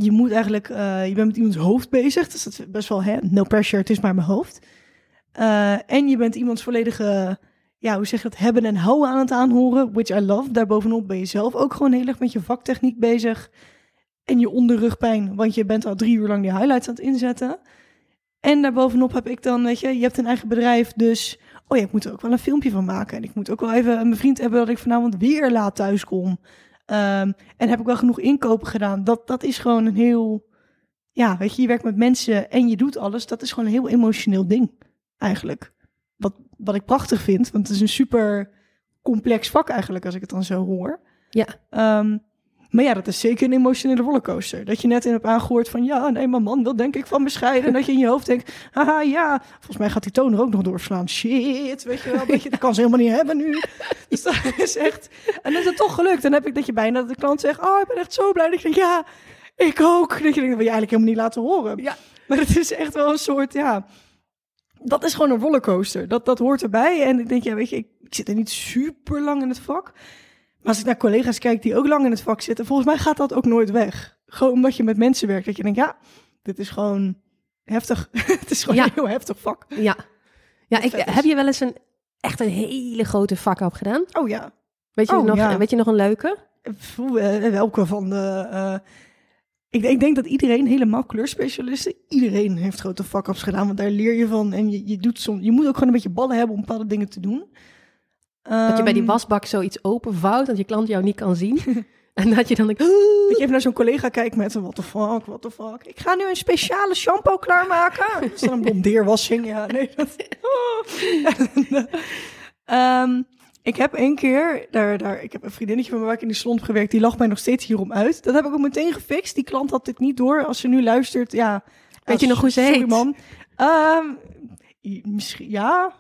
je moet eigenlijk, eh, je bent met iemands hoofd bezig, dus dat is best wel, hè, no pressure, het is maar mijn hoofd. Eh, en je bent iemands volledige, ja, hoe zeg je dat, hebben en houden aan het aanhoren, which I love. Daarbovenop ben je zelf ook gewoon heel erg met je vaktechniek bezig. En je onderrugpijn, want je bent al drie uur lang die highlights aan het inzetten. En daarbovenop heb ik dan, weet je, je hebt een eigen bedrijf, dus... Oh ja, ik moet er ook wel een filmpje van maken. En ik moet ook wel even mijn vriend hebben dat ik vanavond weer laat thuis kom. Ehm, en heb ik wel genoeg inkopen gedaan. Dat, dat is gewoon een heel... Ja, weet je, je werkt met mensen en je doet alles. Dat is gewoon een heel emotioneel ding, eigenlijk. Wat, wat ik prachtig vind, want het is een super complex vak eigenlijk, als ik het dan zo hoor. Ja. Ehm, maar ja, dat is zeker een emotionele rollercoaster. Dat je net in hebt aangehoord van... ja, nee, mijn man wil denk ik van bescheiden. En dat je in je hoofd denkt... haha, ja, volgens mij gaat die toner ook nog doorslaan. Shit, weet je wel. Dat, je, dat kan ze helemaal niet hebben nu. Dus dat is echt... En is het toch gelukt. Dan heb ik dat je bijna dat de klant zegt... oh, ik ben echt zo blij. Dat je denkt, ja, ik ook. Dat je denkt, dat wil je eigenlijk helemaal niet laten horen. Ja. Maar het is echt wel een soort, ja... Dat is gewoon een rollercoaster. Dat, dat hoort erbij. En ik denk, ja, weet je, ik, ik zit er niet super lang in het vak... Maar als ik naar collega's kijk die ook lang in het vak zitten, volgens mij gaat dat ook nooit weg. Gewoon omdat je met mensen werkt, dat je denkt, ja, dit is gewoon heftig. het is gewoon Ja. een heel heftig vak. Ja. Ja, ik, heb je wel eens een echt een hele grote vak op gedaan? Oh ja. Weet je, Oh, nog, ja. weet je nog een leuke? Pff, eh, welke van de... eh, ik, ik denk dat iedereen, helemaal kleurspecialisten, iedereen heeft grote vakkaps gedaan, want daar leer je van. En je, je, doet soms, je moet ook gewoon een beetje ballen hebben om bepaalde dingen te doen. Dat je bij die Ehm, wasbak zoiets openvouwt, dat je klant jou niet kan zien. en dat je dan Dat je even naar zo'n collega kijkt met what the fuck, what the fuck. Ik ga nu een speciale shampoo klaarmaken. Dat is dan een blondeerwassing. Ja, nee. Dat... Ehm, ik heb één keer, daar, daar, ik heb een vriendinnetje van me waar ik in die salon heb gewerkt, die lacht mij nog steeds hierom uit. Dat heb ik ook meteen gefixt. Die klant had dit niet door. Als ze nu luistert, ja. Weet je nog hoe ze sorry, heet? man. I- misschien, ja,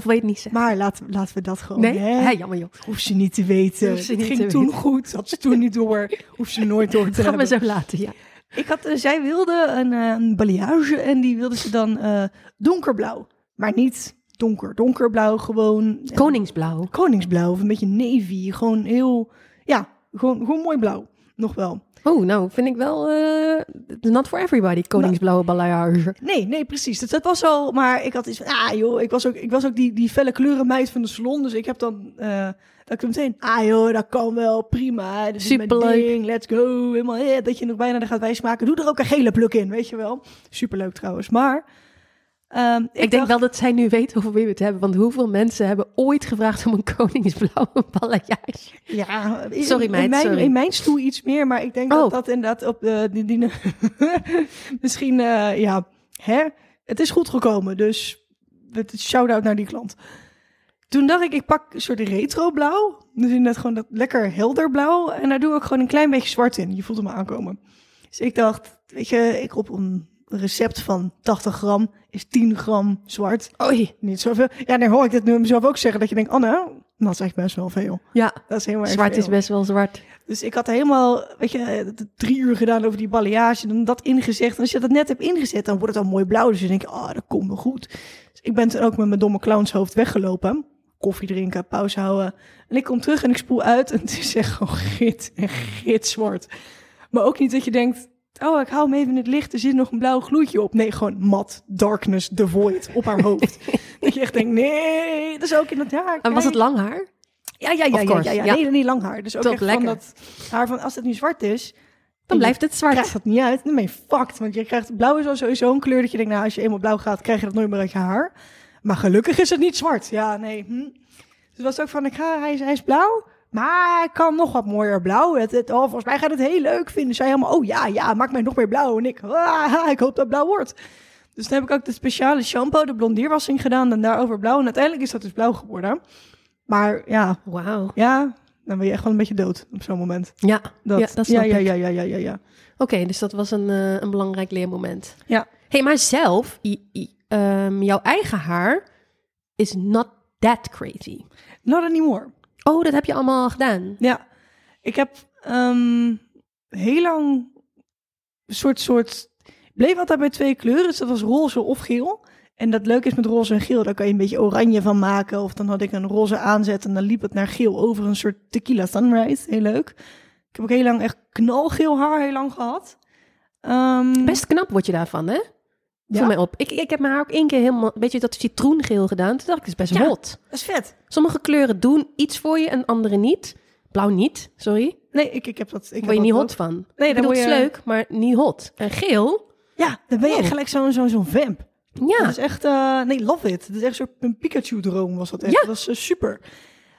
of weet niet zeggen. maar laten, we- laten we dat gewoon. Nee? hè? Ja, jammer joh. Hoeft ze niet te weten. Het ging toen goed. Had ze toen niet door. Hoeft ze nooit door te Dat gaan we hebben. zo laten, ja. Ik had, eh, zij wilde een, eh, een balayage en die wilde ze dan eh, donkerblauw. Maar niet donker, donkerblauw, gewoon Koningsblauw. koningsblauw of een beetje navy. Gewoon heel, ja, gewoon, gewoon mooi blauw. Nog wel. Oh, nou, vind ik wel eh not for everybody, koningsblauwe balayage. Nee, nee, precies. Dus dat was al, maar ik had iets van, ah joh, ik was ook, ik was ook die, die felle kleurenmeid van de salon. Dus ik heb dan, eh, dat ik meteen, ah joh, dat kan wel, prima. Dit is mijn Superleuk. ding, let's go. Helemaal, eh, dat je nog bijna er gaat wijsmaken. Doe er ook een gele pluk in, weet je wel. Superleuk trouwens, maar... ehm, Ik, denk dacht- wel dat zij nu weet over wie we het hebben. Want hoeveel mensen hebben ooit gevraagd om een koningsblauwe balayage? Ja, in- Sorry, in, mijn, sorry. in mijn stoel iets meer, maar ik denk Oh. dat dat inderdaad op de... Die, die, misschien, eh, ja, hè? Het is goed gekomen, dus shout-out naar die klant. Toen dacht ik, ik pak een soort retro blauw. Dus inderdaad gewoon dat lekker helder blauw. En daar doe ik gewoon een klein beetje zwart in. Je voelt hem aankomen. Dus ik dacht, weet je, ik op een recept van 80 gram is 10 gram zwart. Oei. Niet zoveel. Ja, dan hoor ik dit nu mezelf ook zeggen. Dat je denkt, Anne, dat is echt best wel veel. Ja, Dat is erg zwart veel. is best wel zwart. Dus ik had helemaal, weet je, drie uur gedaan over die balayage. Dan dat ingezet. En als je dat net hebt ingezet, dan wordt het al mooi blauw. Dus dan denk je, oh, dat komt wel goed. Dus ik ben toen ook met mijn domme clownshoofd weggelopen. Koffie drinken, pauze houden. En ik kom terug en ik spoel uit. En het is echt gewoon git en gitzwart. Maar ook niet dat je denkt, oh, ik hou hem even in het licht. Er zit nog een blauw gloedje op. Nee, gewoon mat, darkness, the void op haar hoofd. dat je echt denkt, nee, dat is ook in het haar. En was het lang haar? Ja, ja, ja, ja, ja. Nee, niet lang haar. Dus ook echt van dat haar van, als het nu zwart is, Dan blijft het zwart. krijgt dat niet uit. Dan ben je fucked. Want je krijgt, blauw is al sowieso een kleur dat je denkt, nou, als je eenmaal blauw gaat, krijg je dat nooit meer uit je haar. Maar gelukkig is het niet zwart. Ja, nee. Hm. Dus het was ook van, ik ga, hij, is, hij is blauw, maar hij kan nog wat mooier blauw. Het, het, oh, volgens mij gaat het heel leuk vinden. Zij helemaal, oh ja, ja, maak mij nog meer blauw. En ik, ah, ik hoop dat het blauw wordt. Dus toen heb ik ook de speciale shampoo, de blondierwassing gedaan en daarover blauw. En uiteindelijk is dat dus blauw geworden. Maar ja, Wauw. ja, dan ben je echt wel een beetje dood op zo'n moment. Ja, Dat, ja, dat ja, snap ja, ik. ja, ja, ja, ja, ja. Oké, dus dat was een, eh, een belangrijk leermoment. Ja. hey, maar zelf, i- i- ehm, jouw eigen haar is not that crazy. Not anymore. Oh, dat heb je allemaal gedaan. Ja. Ik heb ehm, heel lang soort, soort... bleef altijd bij twee kleuren, dus dat was roze of geel. En dat leuke is met roze en geel, daar kan je een beetje oranje van maken. Of dan had ik een roze aanzet en dan liep het naar geel over een soort tequila sunrise. Heel leuk. Ik heb ook heel lang echt knalgeel haar heel lang gehad. Ehm, Best knap word je daarvan, hè? Ja. Voor mij op. Ik, ik heb mijn haar ook één keer helemaal, een beetje dat citroengeel gedaan. Toen dacht ik, het is best Ja. hot. Dat is vet. Sommige kleuren doen iets voor je en andere niet. Blauw niet, sorry. Nee, ik, ik heb dat. Ik word je niet dat hot ook. van. Nee, word het je- is leuk, maar niet hot. En geel, Ja, dan ben je Oh. gelijk zo'n zo'n zo'n vamp. ja. Dat is echt, eh, nee, love it. Dat is echt een een Pikachu-droom was dat echt. Ja. Dat was eh, super.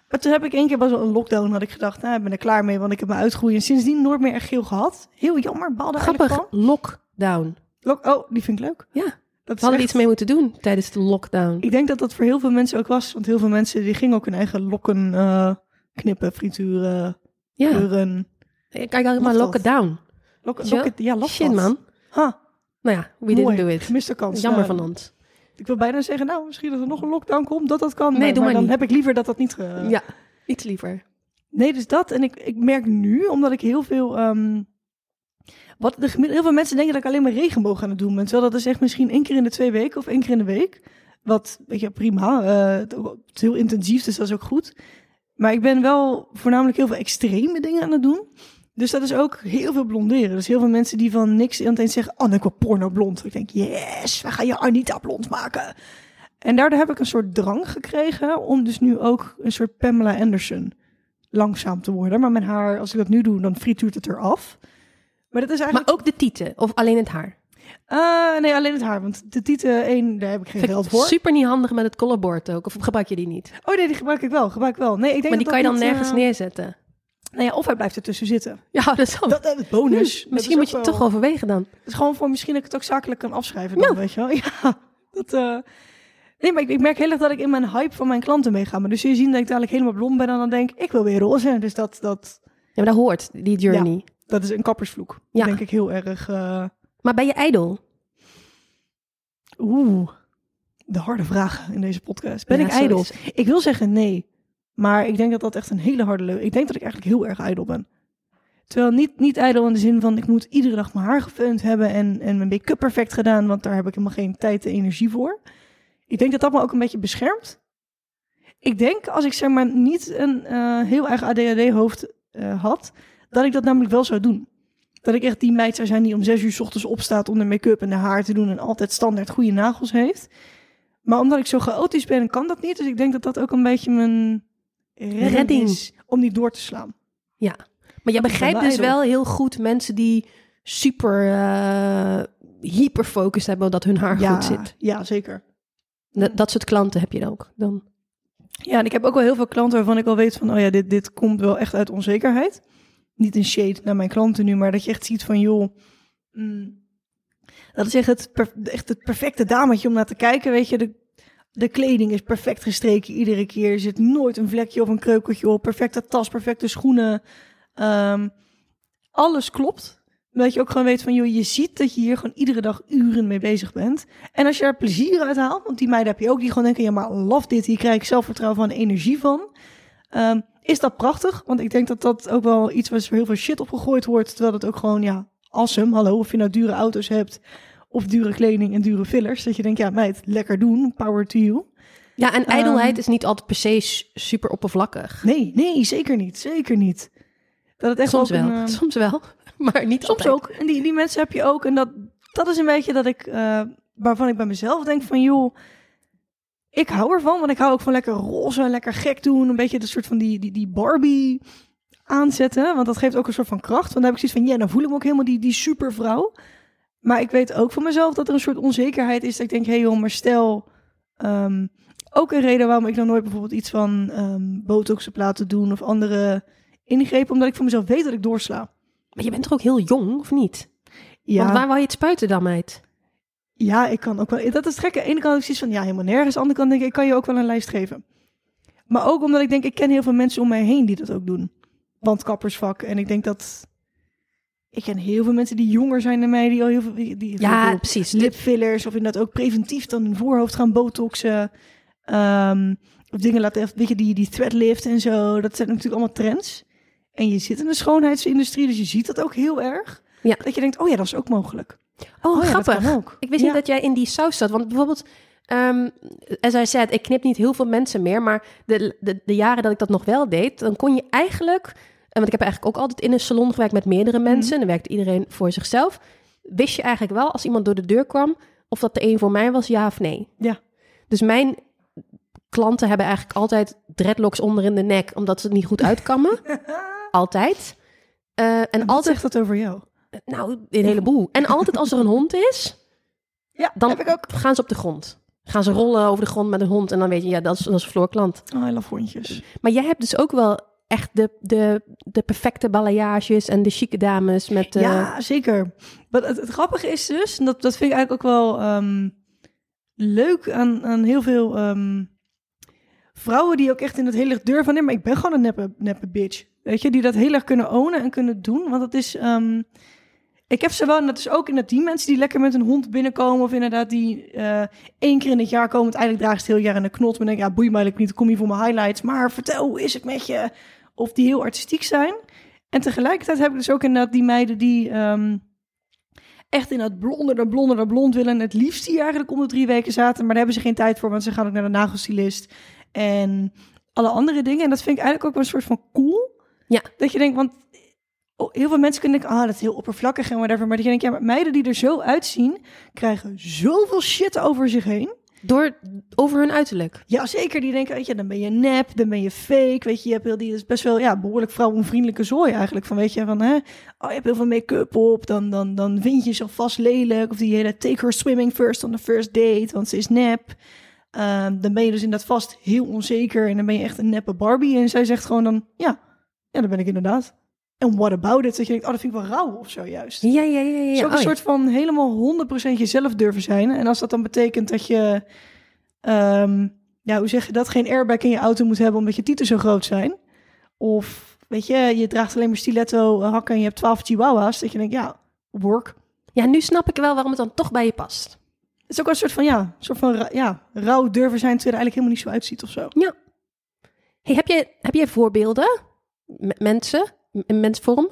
Maar toen heb ik één keer bij zo'n lockdown had ik gedacht, nou, ik ben er klaar mee, want ik heb mijn uitgroeien. En sindsdien nooit meer echt geel gehad. Heel jammer, baalde Grappig, van. lockdown. Oh, die vind ik leuk. Ja, Dat we hadden echt- iets mee moeten doen tijdens de lockdown. Ik denk dat dat voor heel veel mensen ook was. Want heel veel mensen die gingen ook hun eigen lokken eh, knippen, frituren, Ja, kleuren. kijk alleen maar lock it down. Ja, lock Shit, man. Ha, Nou ja, we didn't mooi. do it. Gemiste kans. Jammer Nou, van ons. Ik wil bijna zeggen, nou, misschien dat er nog een lockdown komt, dat dat kan. Nee, maar, doe maar dan niet. heb ik liever dat dat niet... ge- Ja, iets liever. Nee, dus dat. En ik, ik merk nu, omdat ik heel veel... ehm, wat de, heel veel mensen denken dat ik alleen maar regenboog aan het doen ben. Terwijl dat is echt misschien één keer in de twee weken of één keer in de week. Wat, weet je, prima. eh, het is heel intensief, dus dat is ook goed. Maar ik ben wel voornamelijk heel veel extreme dingen aan het doen. Dus dat is ook heel veel blonderen. Dus heel veel mensen die van niks eind zeggen... Oh, ik wil porno blond. Ik denk, yes, we gaan je Anita blond maken. En daardoor heb ik een soort drang gekregen... om dus nu ook een soort Pamela Anderson langzaam te worden. Maar mijn haar, als ik dat nu doe, dan frituurt het eraf. Maar dat is Maar eigenlijk... ook de tieten, of alleen het haar. Ah, nee, alleen het haar. Want de tieten, één, daar heb ik geen Vind geld voor. super niet handig met het collarboard ook. Of gebruik je die niet? Oh nee, die gebruik ik wel. Gebruik ik wel. Nee, ik denk Maar die dat kan je dat dan niet, nergens eh, neerzetten. Nou ja, of hij blijft ertussen zitten. Ja, dat is wel... Dat het bonus. Hm, misschien moet je het toch overwegen dan. Het is gewoon voor misschien dat ik het ook zakelijk kan afschrijven dan, weet je wel. Ja, dat... eh, Nee, maar ik, ik merk heel erg dat ik in mijn hype van mijn klanten meega. Maar dus je ziet dat ik dadelijk helemaal blond ben en dan denk ik, ik wil weer roze. Dus dat, dat, Ja, maar dat hoort, die journey. Dat is een kappersvloek. Ja. Denk ik heel erg... eh, Maar ben je ijdel? Oeh, de harde vragen in deze podcast. Ben Ja, ik ijdel? is Ik wil zeggen nee. Maar ik denk dat dat echt een hele harde leugen Ik denk dat ik eigenlijk heel erg ijdel ben. Terwijl niet, niet ijdel in de zin van ik moet iedere dag mijn haar gefeund hebben en, en mijn make-up perfect gedaan, want daar heb ik helemaal geen tijd en energie voor. Ik denk dat dat me ook een beetje beschermt. Ik denk als ik zeg maar niet een eh, heel erg ADHD-hoofd eh, had, dat ik dat namelijk wel zou doen. Dat ik echt die meid zou zijn die om zes uur 's ochtends opstaat om de make-up en de haar te doen en altijd standaard goede nagels heeft. Maar omdat ik zo chaotisch ben, kan dat niet. Dus ik denk dat dat ook een beetje mijn redding, Redding. is om niet door te slaan. Maar jij begrijpt dus wel heel goed mensen die super eh hyperfocus hebben dat hun haar ja, goed zit. Ja, zeker. Dat, dat soort klanten heb je dan ook. Dan. Ja, en ik heb ook wel heel veel klanten waarvan ik al weet van, oh ja, dit, dit komt wel echt uit onzekerheid. Niet een shade naar mijn klanten nu, maar dat je echt ziet van, joh, mm, dat is echt het, echt het perfecte dametje om naar te kijken, weet je. De, de kleding is perfect gestreken iedere keer. Er zit nooit een vlekje of een kreukeltje op. Perfecte tas, perfecte schoenen. Ehm, alles klopt. Dat je ook gewoon weet van, joh, je ziet dat je hier gewoon iedere dag uren mee bezig bent. En als je er plezier uit haalt, want die meiden heb je ook die gewoon denken, ja, maar love dit, hier krijg ik zelfvertrouwen van en energie van. Ehm, is dat prachtig? Want ik denk dat dat ook wel iets was waar heel veel shit op gegooid wordt, terwijl dat ook gewoon, ja, awesome. Hallo, of je nou dure auto's hebt, of dure kleding en dure fillers. Dat je denkt, ja, meid, lekker doen, power to you. Ja, en Ehm. ijdelheid is niet altijd per se super oppervlakkig. Nee, nee, zeker niet, zeker niet. Dat het echt Soms een, wel, ehm, soms wel, maar niet Soms altijd. ook. En die, die mensen heb je ook. En dat, dat is een beetje dat ik, eh, waarvan ik bij mezelf denk van, joh, ik hou ervan. Want ik hou ook van lekker roze en lekker gek doen. Een beetje de soort van die, die, die Barbie aanzetten. Want dat geeft ook een soort van kracht. Want dan heb ik zoiets van, ja, dan voel ik me ook helemaal die, die supervrouw. Maar ik weet ook van mezelf dat er een soort onzekerheid is. Dat ik denk, hé hey joh, maar stel... ehm, ook een reden waarom ik nog nooit bijvoorbeeld iets van ehm botox heb laten doen of andere ingrepen, omdat ik van mezelf weet dat ik doorsla. Maar je bent toch ook heel jong, of niet? Ja, Want waar wou je het spuiten dan, meid? Ja, ik kan ook wel. Dat is gek. Aan de ene kant heb ik zoiets van ja, helemaal nergens. Aan de andere kant denk ik, ik kan je ook wel een lijst geven. Maar ook omdat ik denk, ik ken heel veel mensen om mij heen die dat ook doen. Wandkappersvak. En ik denk dat ik ken heel veel mensen die jonger zijn dan mij, die al heel veel, die, Ja, veel precies. lipfillers of inderdaad ook preventief dan hun voorhoofd gaan botoxen. Ehm, of dingen laten, weet je, die, die threadlift en zo. Dat zijn natuurlijk allemaal trends. En je zit in de schoonheidsindustrie, dus je ziet dat ook heel erg. Ja. Dat je denkt, oh ja, dat is ook mogelijk. Oh, ja, dat grappig. ook. Ik wist Ja. niet dat jij in die saus zat. Want bijvoorbeeld, ehm as I said, ik knip niet heel veel mensen meer. Maar de, de, de jaren dat ik dat nog wel deed, dan kon je eigenlijk... eh, Want ik heb eigenlijk ook altijd in een salon gewerkt met meerdere Mhm. mensen. En dan werkte iedereen voor zichzelf. Wist je eigenlijk wel, als iemand door de deur kwam... of dat de een voor mij was, ja of nee. Ja. Dus mijn klanten hebben eigenlijk altijd dreadlocks onder in de nek... omdat ze het niet goed uitkammen. altijd. Eh, en altijd, zegt dat over jou? Nou, een heleboel. En altijd als er een hond is... Ja, Dan heb ik ook. gaan ze op de grond. Gaan ze rollen over de grond met een hond en dan weet je, ja, dat is, dat is Floor klant. Oh, I love hondjes. Maar jij hebt dus ook wel echt de, de, de perfecte balayages en de chique dames met... eh, Ja, zeker. Maar het, het grappige is dus, en dat, dat vind ik eigenlijk ook wel ehm, leuk aan, aan heel veel ehm, vrouwen die ook echt in het heel erg durven van, nee, maar ik ben gewoon een neppe, neppe bitch. Weet je, die dat heel erg kunnen ownen en kunnen doen. Want dat is, ehm, ik heb ze wel, en dat is ook in dat die mensen die lekker met een hond binnenkomen, of inderdaad die eh, één keer in het jaar komen, het eigenlijk dragen ze het heel jaar in de knot, maar denk ja, boei me eigenlijk niet, ik kom hier voor mijn highlights, maar vertel, hoe is het met je? Of die heel artistiek zijn. En tegelijkertijd heb ik dus ook inderdaad die meiden die ehm, echt in dat blonder dan blonder dan blond willen. En het liefst hier eigenlijk om de drie weken zaten. Maar daar hebben ze geen tijd voor, want ze gaan ook naar de nagelstylist. En alle andere dingen. En dat vind ik eigenlijk ook wel een soort van cool. Ja. Dat je denkt, want heel veel mensen kunnen denken, ah, dat is heel oppervlakkig en whatever. Maar dat je denkt, ja, maar meiden die er zo uitzien, krijgen zoveel shit over zich heen. Door, over hun uiterlijk. Ja, zeker. Die denken, weet je, dan ben je nep, dan ben je fake. Weet je, je hebt heel die is best wel ja, behoorlijk vrouwonvriendelijke zooi eigenlijk. Van weet je, van hè, oh, je hebt heel veel make-up op, dan, dan, dan vind je jezelf vast lelijk. Of die hele take her swimming first on the first date, want ze is nep. Ehm, dan ben je dus inderdaad vast heel onzeker en dan ben je echt een neppe Barbie. En zij zegt gewoon dan, ja, ja, dat ben ik inderdaad. En what about it? Dat je denkt, oh, dat vind ik wel rauw of zo juist. Ja, ja, ja. ja. Ook Oh, een ja. soort van helemaal 100% jezelf durven zijn. En als dat dan betekent dat je, ehm, ja, hoe zeg je dat, geen airbag in je auto moet hebben omdat je tieten zo groot zijn. Of, weet je, je draagt alleen maar stiletto eh, hakken en je hebt 12 chihuahuas. Dat je denkt, ja, work. Ja, nu snap ik wel waarom het dan toch bij je past. Het is ook wel een soort van, ja, soort van, ja, rauw durven zijn terwijl er eigenlijk helemaal niet zo uitziet of zo. Hey, heb, je, heb jij voorbeelden? M- mensen? In mensvorm?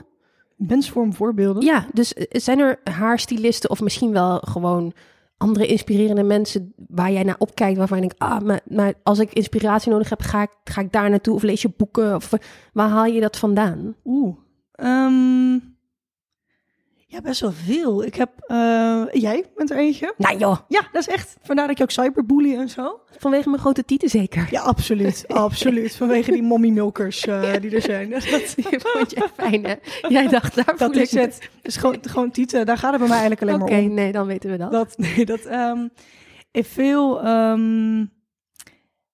Mensvorm voorbeelden. Ja, dus eh, zijn er haarstylisten of misschien wel gewoon andere inspirerende mensen waar jij naar opkijkt, waarvan je denkt, ah, maar, maar als ik inspiratie nodig heb, ga ik, ga ik daar naartoe of lees je boeken of waar haal je dat vandaan? Oeh. Ehm, ja, best wel veel. Ik heb, eh, jij bent er eentje. Nou joh, Ja, dat is echt. Vandaar dat je ook cyberbully en zo. vanwege mijn grote tieten zeker. Ja, absoluut. absoluut. Vanwege die mommy milkers eh, die er zijn. Dat, vond je fijn hè? Jij dacht, daar dat voel is ik het. Dus gewoon, gewoon tieten. Daar gaat het bij mij eigenlijk alleen Oké, maar om. nee, dan weten we dat. Dat, nee, dat, ik veel, ehm,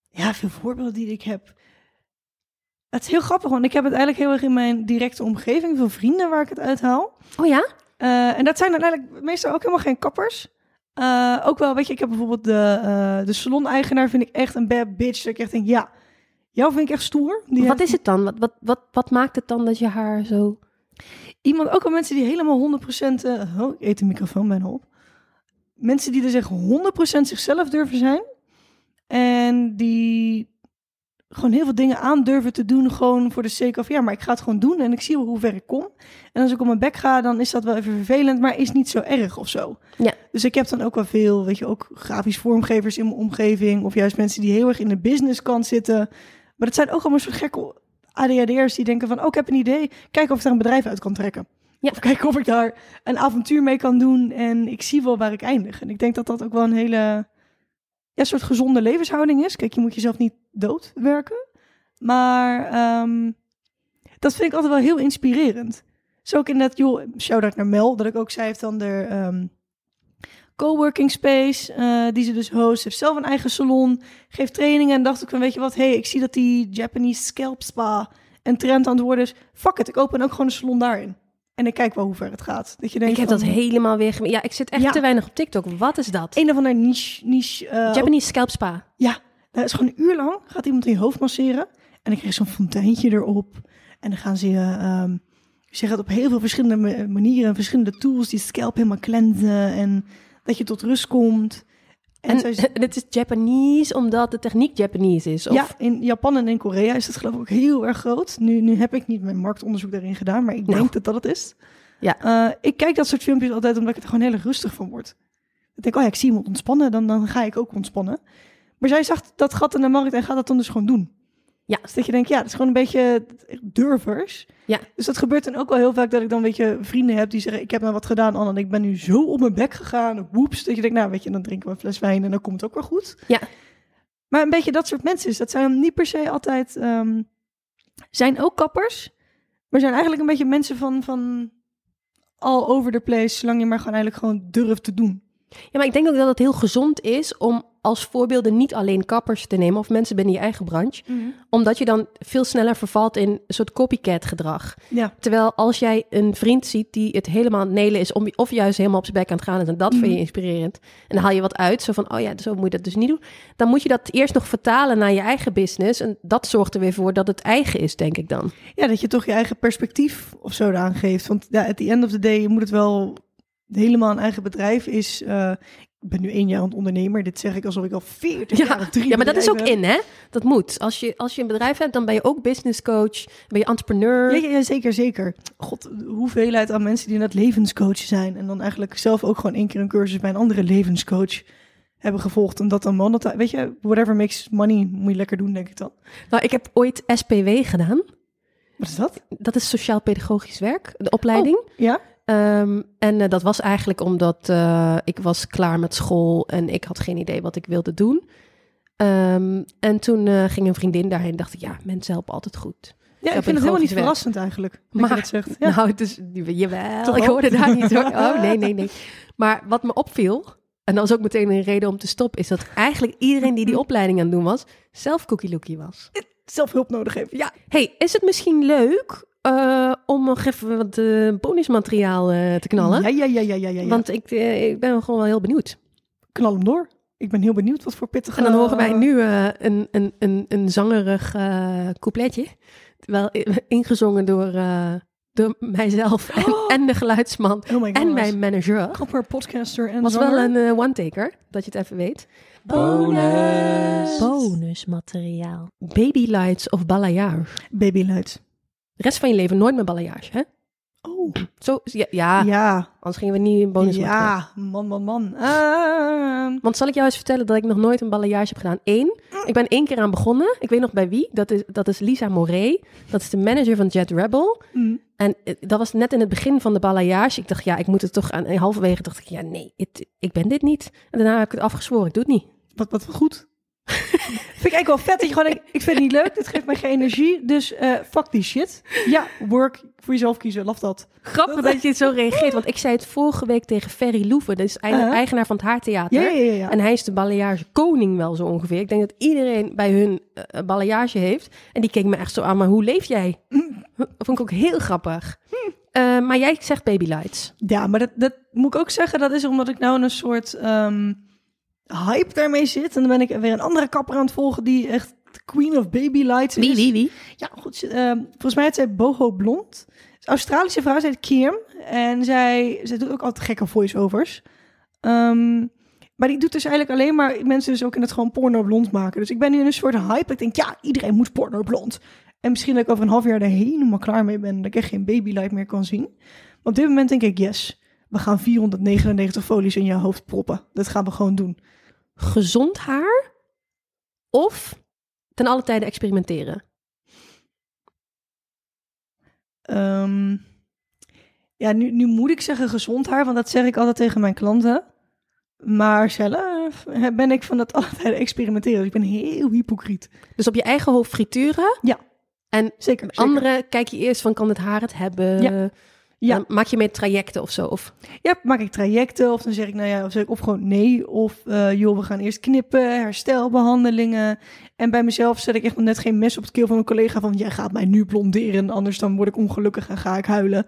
ja, veel voorbeelden die ik heb. Het is heel grappig, want ik heb het eigenlijk heel erg in mijn directe omgeving. Veel vrienden waar ik het uithaal. Oh ja? Eh, en dat zijn dan eigenlijk meestal ook helemaal geen kappers. Eh, ook wel, weet je, ik heb bijvoorbeeld de, eh de salon-eigenaar, vind ik echt een bad bitch. Dat ik echt denk, ja, jou vind ik echt stoer. Die wat heeft is het dan? Wat, wat, wat, wat maakt het dan dat je haar zo... Iemand, ook wel mensen die helemaal 100%, eh, oh, ik eet de microfoon bijna op. Mensen die er zeg 100% zichzelf durven zijn. En die gewoon heel veel dingen aan durven te doen. Gewoon voor de sake of, ja, maar ik ga het gewoon doen. En ik zie wel hoe ver ik kom. En als ik op mijn bek ga, dan is dat wel even vervelend. Maar is niet zo erg of zo. Ja. Dus ik heb dan ook wel veel, weet je, ook grafisch vormgevers in mijn omgeving. Of juist mensen die heel erg in de businesskant zitten. Maar dat zijn ook allemaal soort gekke ADHD'ers die denken van... oh, ik heb een idee, kijk of ik daar een bedrijf uit kan trekken. Ja. Of kijken of ik daar een avontuur mee kan doen. En ik zie wel waar ik eindig. En ik denk dat dat ook wel een hele... Ja, soort gezonde levenshouding is. Kijk, je moet jezelf niet doodwerken. Maar ehm, dat vind ik altijd wel heel inspirerend. Zo ook in dat, joh, shout-out naar Mel, dat ik ook zei, heeft dan de ehm, coworking space, eh, die ze dus host, heeft zelf een eigen salon, geeft trainingen en dacht ik van, weet je wat, hey, ik zie dat die Japanese scalp spa een trend aan het worden is. Fuck it, ik open ook gewoon een salon daarin. En ik kijk wel hoe ver het gaat. Dat je denkt Ik heb van, dat helemaal weer... Ja, ik zit echt Ja. te weinig op TikTok. Wat is dat? Een of ander niche, niche eh, Japanese scalp spa. Ja, dat is gewoon een uur lang. Gaat iemand in je hoofd masseren. En dan krijg je zo'n fonteintje erop. En dan gaan ze je... ehm ze gaat op heel veel verschillende ma- manieren... en verschillende tools die scalp helemaal cleansen. En dat je tot rust komt. En, het is Japanese omdat de techniek Japanese is? Of? Ja, in Japan en in Korea is dat geloof ik ook heel erg groot. Nu, nu heb ik niet mijn marktonderzoek daarin gedaan, maar ik Nou. denk dat dat het is. Ja. Eh, ik kijk dat soort filmpjes altijd omdat ik er gewoon heel erg rustig van word. Ik denk, oh ja, ik zie iemand ontspannen, dan, dan ga ik ook ontspannen. Maar zij zag dat gat in de markt en gaat dat dan dus gewoon doen. Ja. Dus dat je denkt, ja, dat is gewoon een beetje durvers. Ja. Dus dat gebeurt dan ook wel heel vaak dat ik dan, weet je, vrienden heb die zeggen, ik heb nou wat gedaan, Anne, en ik ben nu zo op mijn bek gegaan, woeps. Dat je denkt, nou, weet je, dan drinken we een fles wijn en dan komt het ook weer goed. Ja. Maar een beetje dat soort mensen is, dat zijn niet per se altijd, ehm, zijn ook kappers, maar zijn eigenlijk een beetje mensen van, van all over the place, zolang je maar gewoon eigenlijk gewoon durft te doen. Ja, maar ik denk ook dat het heel gezond is om als voorbeelden niet alleen kappers te nemen of mensen binnen je eigen branche. Omdat je dan veel sneller vervalt in een soort copycat gedrag. Ja. Terwijl als jij een vriend ziet die het helemaal nelen is, om, of juist helemaal op zijn bek aan het gaan is, en dat vind je Mhm. inspirerend. En dan haal je wat uit, zo van, oh ja, zo moet je dat dus niet doen. Dan moet je dat eerst nog vertalen naar je eigen business. En dat zorgt er weer voor dat het eigen is, denk ik dan. Ja, dat je toch je eigen perspectief of zo eraan geeft. Want ja, at the end of the day, je moet het wel helemaal een eigen bedrijf is. eh, ben nu één jaar aan het ondernemer. Dit zeg ik alsof ik al 40 jaar of drie ja, maar dat is ook in, hè? Dat moet. Als je, als je een bedrijf hebt, dan ben je ook business coach, ben je entrepreneur. Ja, ja, ja, zeker, zeker. God, de hoeveelheid aan mensen die net levenscoach zijn. En dan eigenlijk zelf ook gewoon één keer een cursus bij een andere levenscoach hebben gevolgd. En dat dan monetize. Weet je, whatever makes money, moet je lekker doen, denk ik dan. Nou, ik heb ooit SPW gedaan. Wat is dat? Dat is sociaal-pedagogisch werk, de opleiding. Ja? Ehm, en eh, dat was eigenlijk omdat eh, ik was klaar met school en ik had geen idee wat ik wilde doen. Ehm, en toen eh, ging een vriendin daarheen en dacht ik, ja, mensen helpen altijd goed. Ja, ik vind het helemaal niet werk. verrassend eigenlijk. Maar- dat zegt. Ja. Nou, het is, jawel, Toch ik hoorde daar niet hoor. Oh, nee, nee, nee. Maar wat me opviel, en dat was ook meteen een reden om te stoppen, is dat eigenlijk iedereen die die opleiding aan het doen was, zelf cookie was. Zelf hulp nodig heeft. Ja. hey, is het misschien leuk eh, om nog even wat eh, bonusmateriaal eh, te knallen? Ja, ja, ja, ja, ja, ja. Want ik, ik ben gewoon wel heel benieuwd. knal hem door. Ik ben heel benieuwd wat voor pittige... En dan horen wij nu eh, een, een, een, een zangerig coupletje. Wel ingezongen door, eh, door mijzelf en, Oh. en de geluidsman Oh en mijn manager. Kapper, podcaster en Was zanger. wel een one-taker, dat je het even weet. Bonus. Bonusmateriaal. Baby Lights of Balayage. Babyluid. De rest van je leven nooit meer balayage, hè? Oh. Zo, ja, ja, Ja. anders gingen we niet in bonus Ja. Man, man, man. Ehm, Want zal ik jou eens vertellen dat ik nog nooit een balayage heb gedaan? Eén, ik ben één keer aan begonnen. Ik weet nog bij wie. Dat is, dat is Lisa Moret. Dat is de manager van Jet Rebel. mm. En eh, dat was net in het begin van de balayage. Ik dacht, ja, ik moet het toch aan. En halverwege dacht ik, ja, nee, het- ik ben dit niet. En daarna heb ik het afgezworen. Ik doe het niet. Wat, wat goed. vind ik eigenlijk wel vet dat je gewoon denkt, ik vind het niet leuk, dit geeft mij geen energie, dus eh fuck die shit. Ja, work, voor jezelf kiezen, laf dat. Grappig dat je het zo reageert. Want ik zei het vorige week tegen Ferry Loeven. Dat is Uh-huh. eigenaar van het Haartheater. Ja, ja, ja. En hij is de balayage koning wel zo ongeveer. Ik denk dat iedereen bij hun eh, balayage heeft. En die keek me echt zo aan, maar hoe leef jij? Dat vond ik ook heel grappig. Eh, maar jij zegt baby lights. Ja, maar dat, dat moet ik ook zeggen, dat is omdat ik nou een soort ehm, hype daarmee zit. En dan ben ik weer een andere kapper aan het volgen die echt queen of baby lights is. Wie, wie, wie? Ja, goed. ehm, volgens mij heet zij Boho Blond. Australische vrouw, ze heet Kim. En zij, zij doet ook altijd gekke voice-overs. Ehm, maar die doet dus eigenlijk alleen maar mensen dus ook in het gewoon porno blond maken. Dus ik ben nu in een soort hype. Ik denk, ja, iedereen moet porno blond. En misschien dat ik over een half jaar er helemaal klaar mee ben. Dat ik echt geen babylight meer kan zien. Maar op dit moment denk ik, yes. We gaan 499 folies in je hoofd proppen. Dat gaan we gewoon doen. Gezond haar of ten alle tijde experimenteren? Ehm, ja, nu, nu moet ik zeggen gezond haar, want dat zeg ik altijd tegen mijn klanten. Maar zelf ben ik van dat altijd experimenteren. Dus ik ben heel hypocriet. Dus op je eigen hoofd frituren. Ja. En Zeker. zeker. andere kijk je eerst van, kan het haar het hebben? Ja. Ja. Dan maak je mee trajecten of zo? Of... Ja, maak ik trajecten of dan zeg ik, nou ja, of zeg ik of gewoon nee. Of eh, joh, we gaan eerst knippen, herstelbehandelingen. En bij mezelf zet ik echt net geen mes op het keel van een collega van, jij gaat mij nu blonderen, anders dan word ik ongelukkig en ga ik huilen.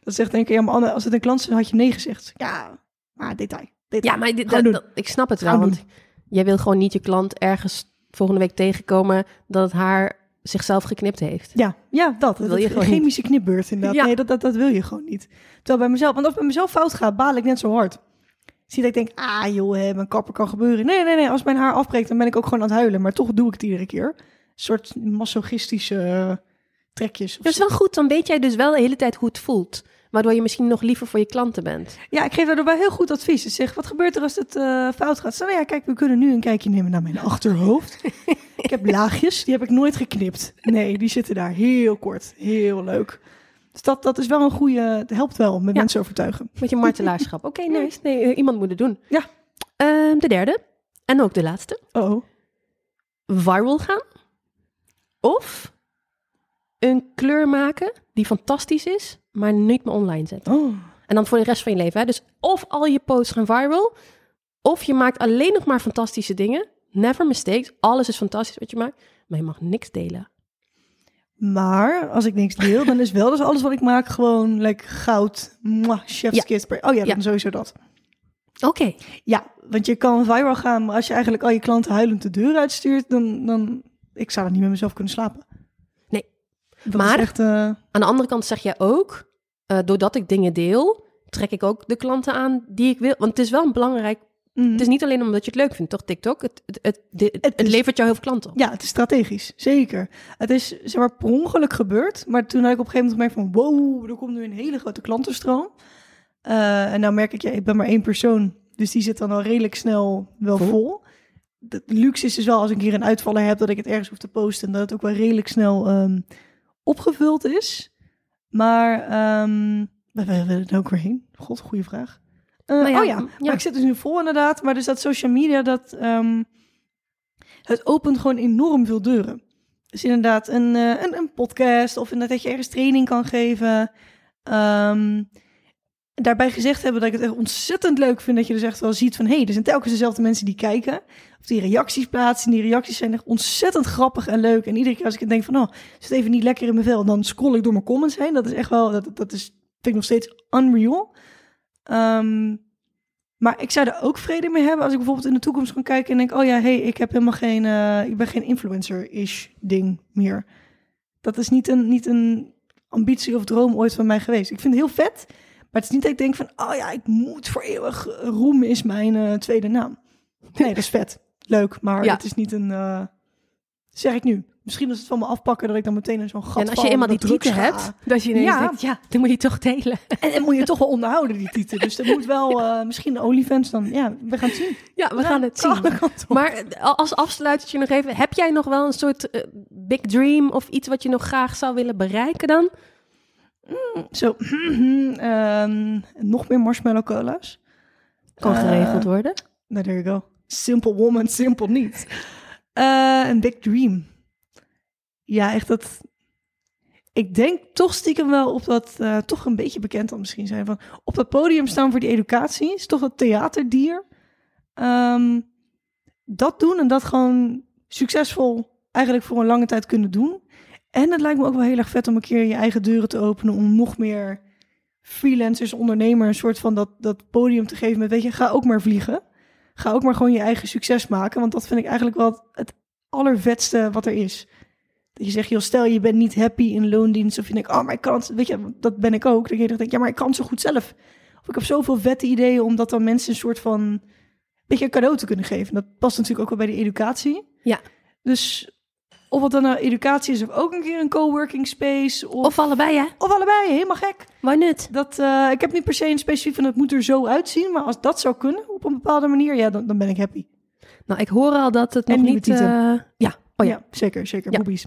Dat zegt denk ik, ja, maar Anne, als het een klant is, had je nee gezegd. Ja, maar detail. detail. Ja, maar dit, Gewoon dat- doen. dat- ik snap het wel. Want jij wil gewoon niet je klant ergens volgende week tegenkomen dat het haar zichzelf geknipt heeft. Ja, ja, dat. wil je een gewoon chemische knipbeurt inderdaad. Ja. Nee, dat, dat, dat wil je gewoon niet. Terwijl bij mezelf, want als het bij mezelf fout gaat, baal ik net zo hard. zie dat ik denk, ah joh, hè, mijn kapper kan gebeuren. Nee, nee, nee, als mijn haar afbreekt, dan ben ik ook gewoon aan het huilen. Maar toch doe ik het iedere keer. Een soort masochistische eh, trekjes. Dat is zo. wel goed, dan weet jij dus wel de hele tijd hoe het voelt. Waardoor je misschien nog liever voor je klanten bent. Ja, ik geef daardoor wel heel goed advies. Ik zeg, wat gebeurt er als het eh, fout gaat? Zo, nou ja, kijk, we kunnen nu een kijkje nemen naar mijn achterhoofd. ik heb laagjes, die heb ik nooit geknipt. Nee, die zitten daar heel kort. Heel leuk. Dus dat, dat is wel een goede, het helpt wel met Ja. mensen overtuigen. Met je martelaarschap. Oké, nice. Nee, eh, iemand moet het doen. Ja. Ehm, de derde. En ook de laatste. Oh, Viral gaan. Of een kleur maken die fantastisch is, maar niet meer online zetten. oh. En dan voor de rest van je leven. Hè? Dus of al je posts gaan viral, of je maakt alleen nog maar fantastische dingen. Never mistakes. Alles is fantastisch wat je maakt, maar je mag niks delen. Maar als ik niks deel, dan is wel dus alles wat ik maak gewoon lekker goud. Mwah, chef's Ja. kiss. Oh ja, dan Ja. sowieso dat. Oké. Ja, want je kan viral gaan, maar als je eigenlijk al je klanten huilend de deur uitstuurt, dan, dan ik zou dan niet met mezelf kunnen slapen. Nee. Dat Maar- echt, eh, Aan de andere kant zeg jij ook, eh, doordat ik dingen deel, trek ik ook de klanten aan die ik wil. Want het is wel een belangrijk. Mm. Het is niet alleen omdat je het leuk vindt, toch? TikTok. Het, het, het, het, is- levert jou heel veel klanten op. Ja, het is strategisch, zeker. Het is zeg maar per ongeluk gebeurd, maar toen had ik op een gegeven moment gemerkt van wow, er komt nu een hele grote klantenstroom. Eh, en nou merk ik, ja, ik ben maar één persoon, dus die zit dan al redelijk snel wel Vol. vol. De luxe is dus wel als ik keer een uitvaller heb dat ik het ergens hoef te posten en dat het ook wel redelijk snel ehm, opgevuld is. Maar waar waar wil het ook weer heen? God, goede vraag. Eh, ja, oh ja, ja. maar ik zit dus nu vol inderdaad. Maar dus dat social media, dat ehm, het opent gewoon enorm veel deuren. Dus inderdaad een, eh, een, een podcast of inderdaad dat je ergens training kan geven. Ehm, daarbij gezegd hebben dat ik het echt ontzettend leuk vind dat je dus echt wel ziet van... hé, hey, er zijn telkens dezelfde mensen die kijken. Of die reacties plaatsen. En die reacties zijn echt ontzettend grappig en leuk. En iedere keer als ik denk van, oh, zit even niet lekker in mijn vel... dan scroll ik door mijn comments heen. Dat is echt wel, dat, dat is, vind ik nog steeds unreal. Ehm, maar ik zou er ook vrede mee hebben als ik bijvoorbeeld in de toekomst kan kijken en denk, oh ja, hey, ik heb helemaal geen, eh, ik ben geen influencer-ish ding meer. Dat is niet een, niet een ambitie of droom ooit van mij geweest. Ik vind het heel vet, maar het is niet dat ik denk van, oh ja, ik moet voor eeuwig eh, roem is mijn eh, tweede naam. Nee, dat is vet. Leuk, maar Ja. het is niet een, eh, zeg ik nu. Misschien als het van me afpakken dat ik dan meteen in zo'n gat en als je eenmaal die titel hebt, dat je ineens Ja. denkt, ja, dan moet je toch delen. En dan moet je toch wel onderhouden, die titel. Dus dat moet wel, eh, misschien de OnlyFans dan. Ja, we gaan het zien. Ja, we gaan het zien. Maar eh, als afsluitertje nog even, heb jij nog wel een soort eh, big dream of iets wat je nog graag zou willen bereiken dan? Zo, ehm, nog meer marshmallow cola's. Kan geregeld worden. Nou, there you go. Simple woman, simple niet. Eh, een big dream. Ja, echt dat... Ik denk toch stiekem wel op dat, eh, toch een beetje bekend dan misschien zijn van... Op dat podium staan voor die educatie, is toch dat theaterdier. Ehm, dat doen en dat gewoon succesvol eigenlijk voor een lange tijd kunnen doen. En het lijkt me ook wel heel erg vet om een keer je eigen deuren te openen om nog meer freelancers, ondernemers, een soort van dat, dat podium te geven met, weet je, ga ook maar vliegen. Ga ook maar gewoon je eigen succes maken, want dat vind ik eigenlijk wel het allervetste wat er is. Dat je zegt, joh, stel je bent niet happy in loondienst of je denkt, oh, maar ik kan het, weet je, dat ben ik ook. Dat je denkt, ja, maar ik kan het zo goed zelf. Of ik heb zoveel vette ideeën om dat dan mensen een soort van, beetje een cadeau te kunnen geven. Dat past natuurlijk ook wel bij de educatie. Ja. Dus of wat dan nou educatie is of ook een keer een coworking space. Of, Of allebei, hè? of allebei, helemaal gek. Why not? Dat, eh, ik heb niet per se een specifiek van het moet er zo uitzien. Maar als dat zou kunnen op een bepaalde manier, ja, dan, dan ben ik happy. Nou, ik hoor al dat het En nog niet... eh, ja, oh ja, zeker, zeker. Ja. Boobies.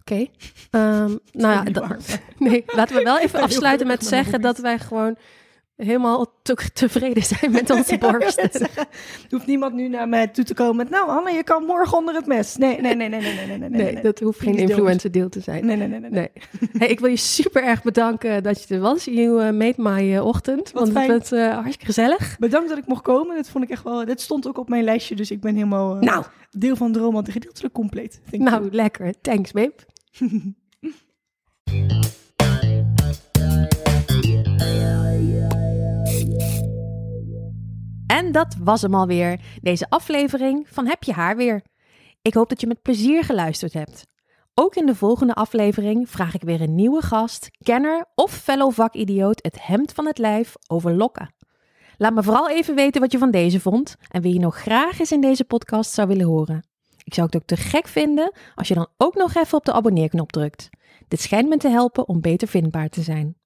oké. Ehm, nou ja, dat- nee, laten we wel even afsluiten met zeggen dat wij gewoon helemaal te- tevreden zijn met onze borsten. Er hoeft niemand nu naar mij toe te komen met... Nou, Anne, je kan morgen onder het mes. Nee, nee, nee, nee, nee, nee, nee, nee. Nee, dat hoeft geen influencer deel te zijn. Nee, nee, nee, nee. nee. Nee. Hey, ik wil je super erg bedanken dat je er was. You uh, made my eh, ochtend. Wat want fijn. het was eh, hartstikke gezellig. Bedankt dat ik mocht komen. Dat vond ik echt wel... Dit stond ook op mijn lijstje, dus ik ben helemaal eh, Nou, deel van de roman. Gedeeltelijk compleet. Nou, you. lekker. Thanks, babe. En dat was hem alweer, deze aflevering van Heb je haar weer. Ik hoop dat je met plezier geluisterd hebt. Ook in de volgende aflevering vraag ik weer een nieuwe gast, kenner of fellow vakidioot het hemd van het lijf over lokken. Laat me vooral even weten wat je van deze vond en wie je nog graag eens in deze podcast zou willen horen. Ik zou het ook te gek vinden als je dan ook nog even op de abonneerknop drukt. Dit schijnt me te helpen om beter vindbaar te zijn.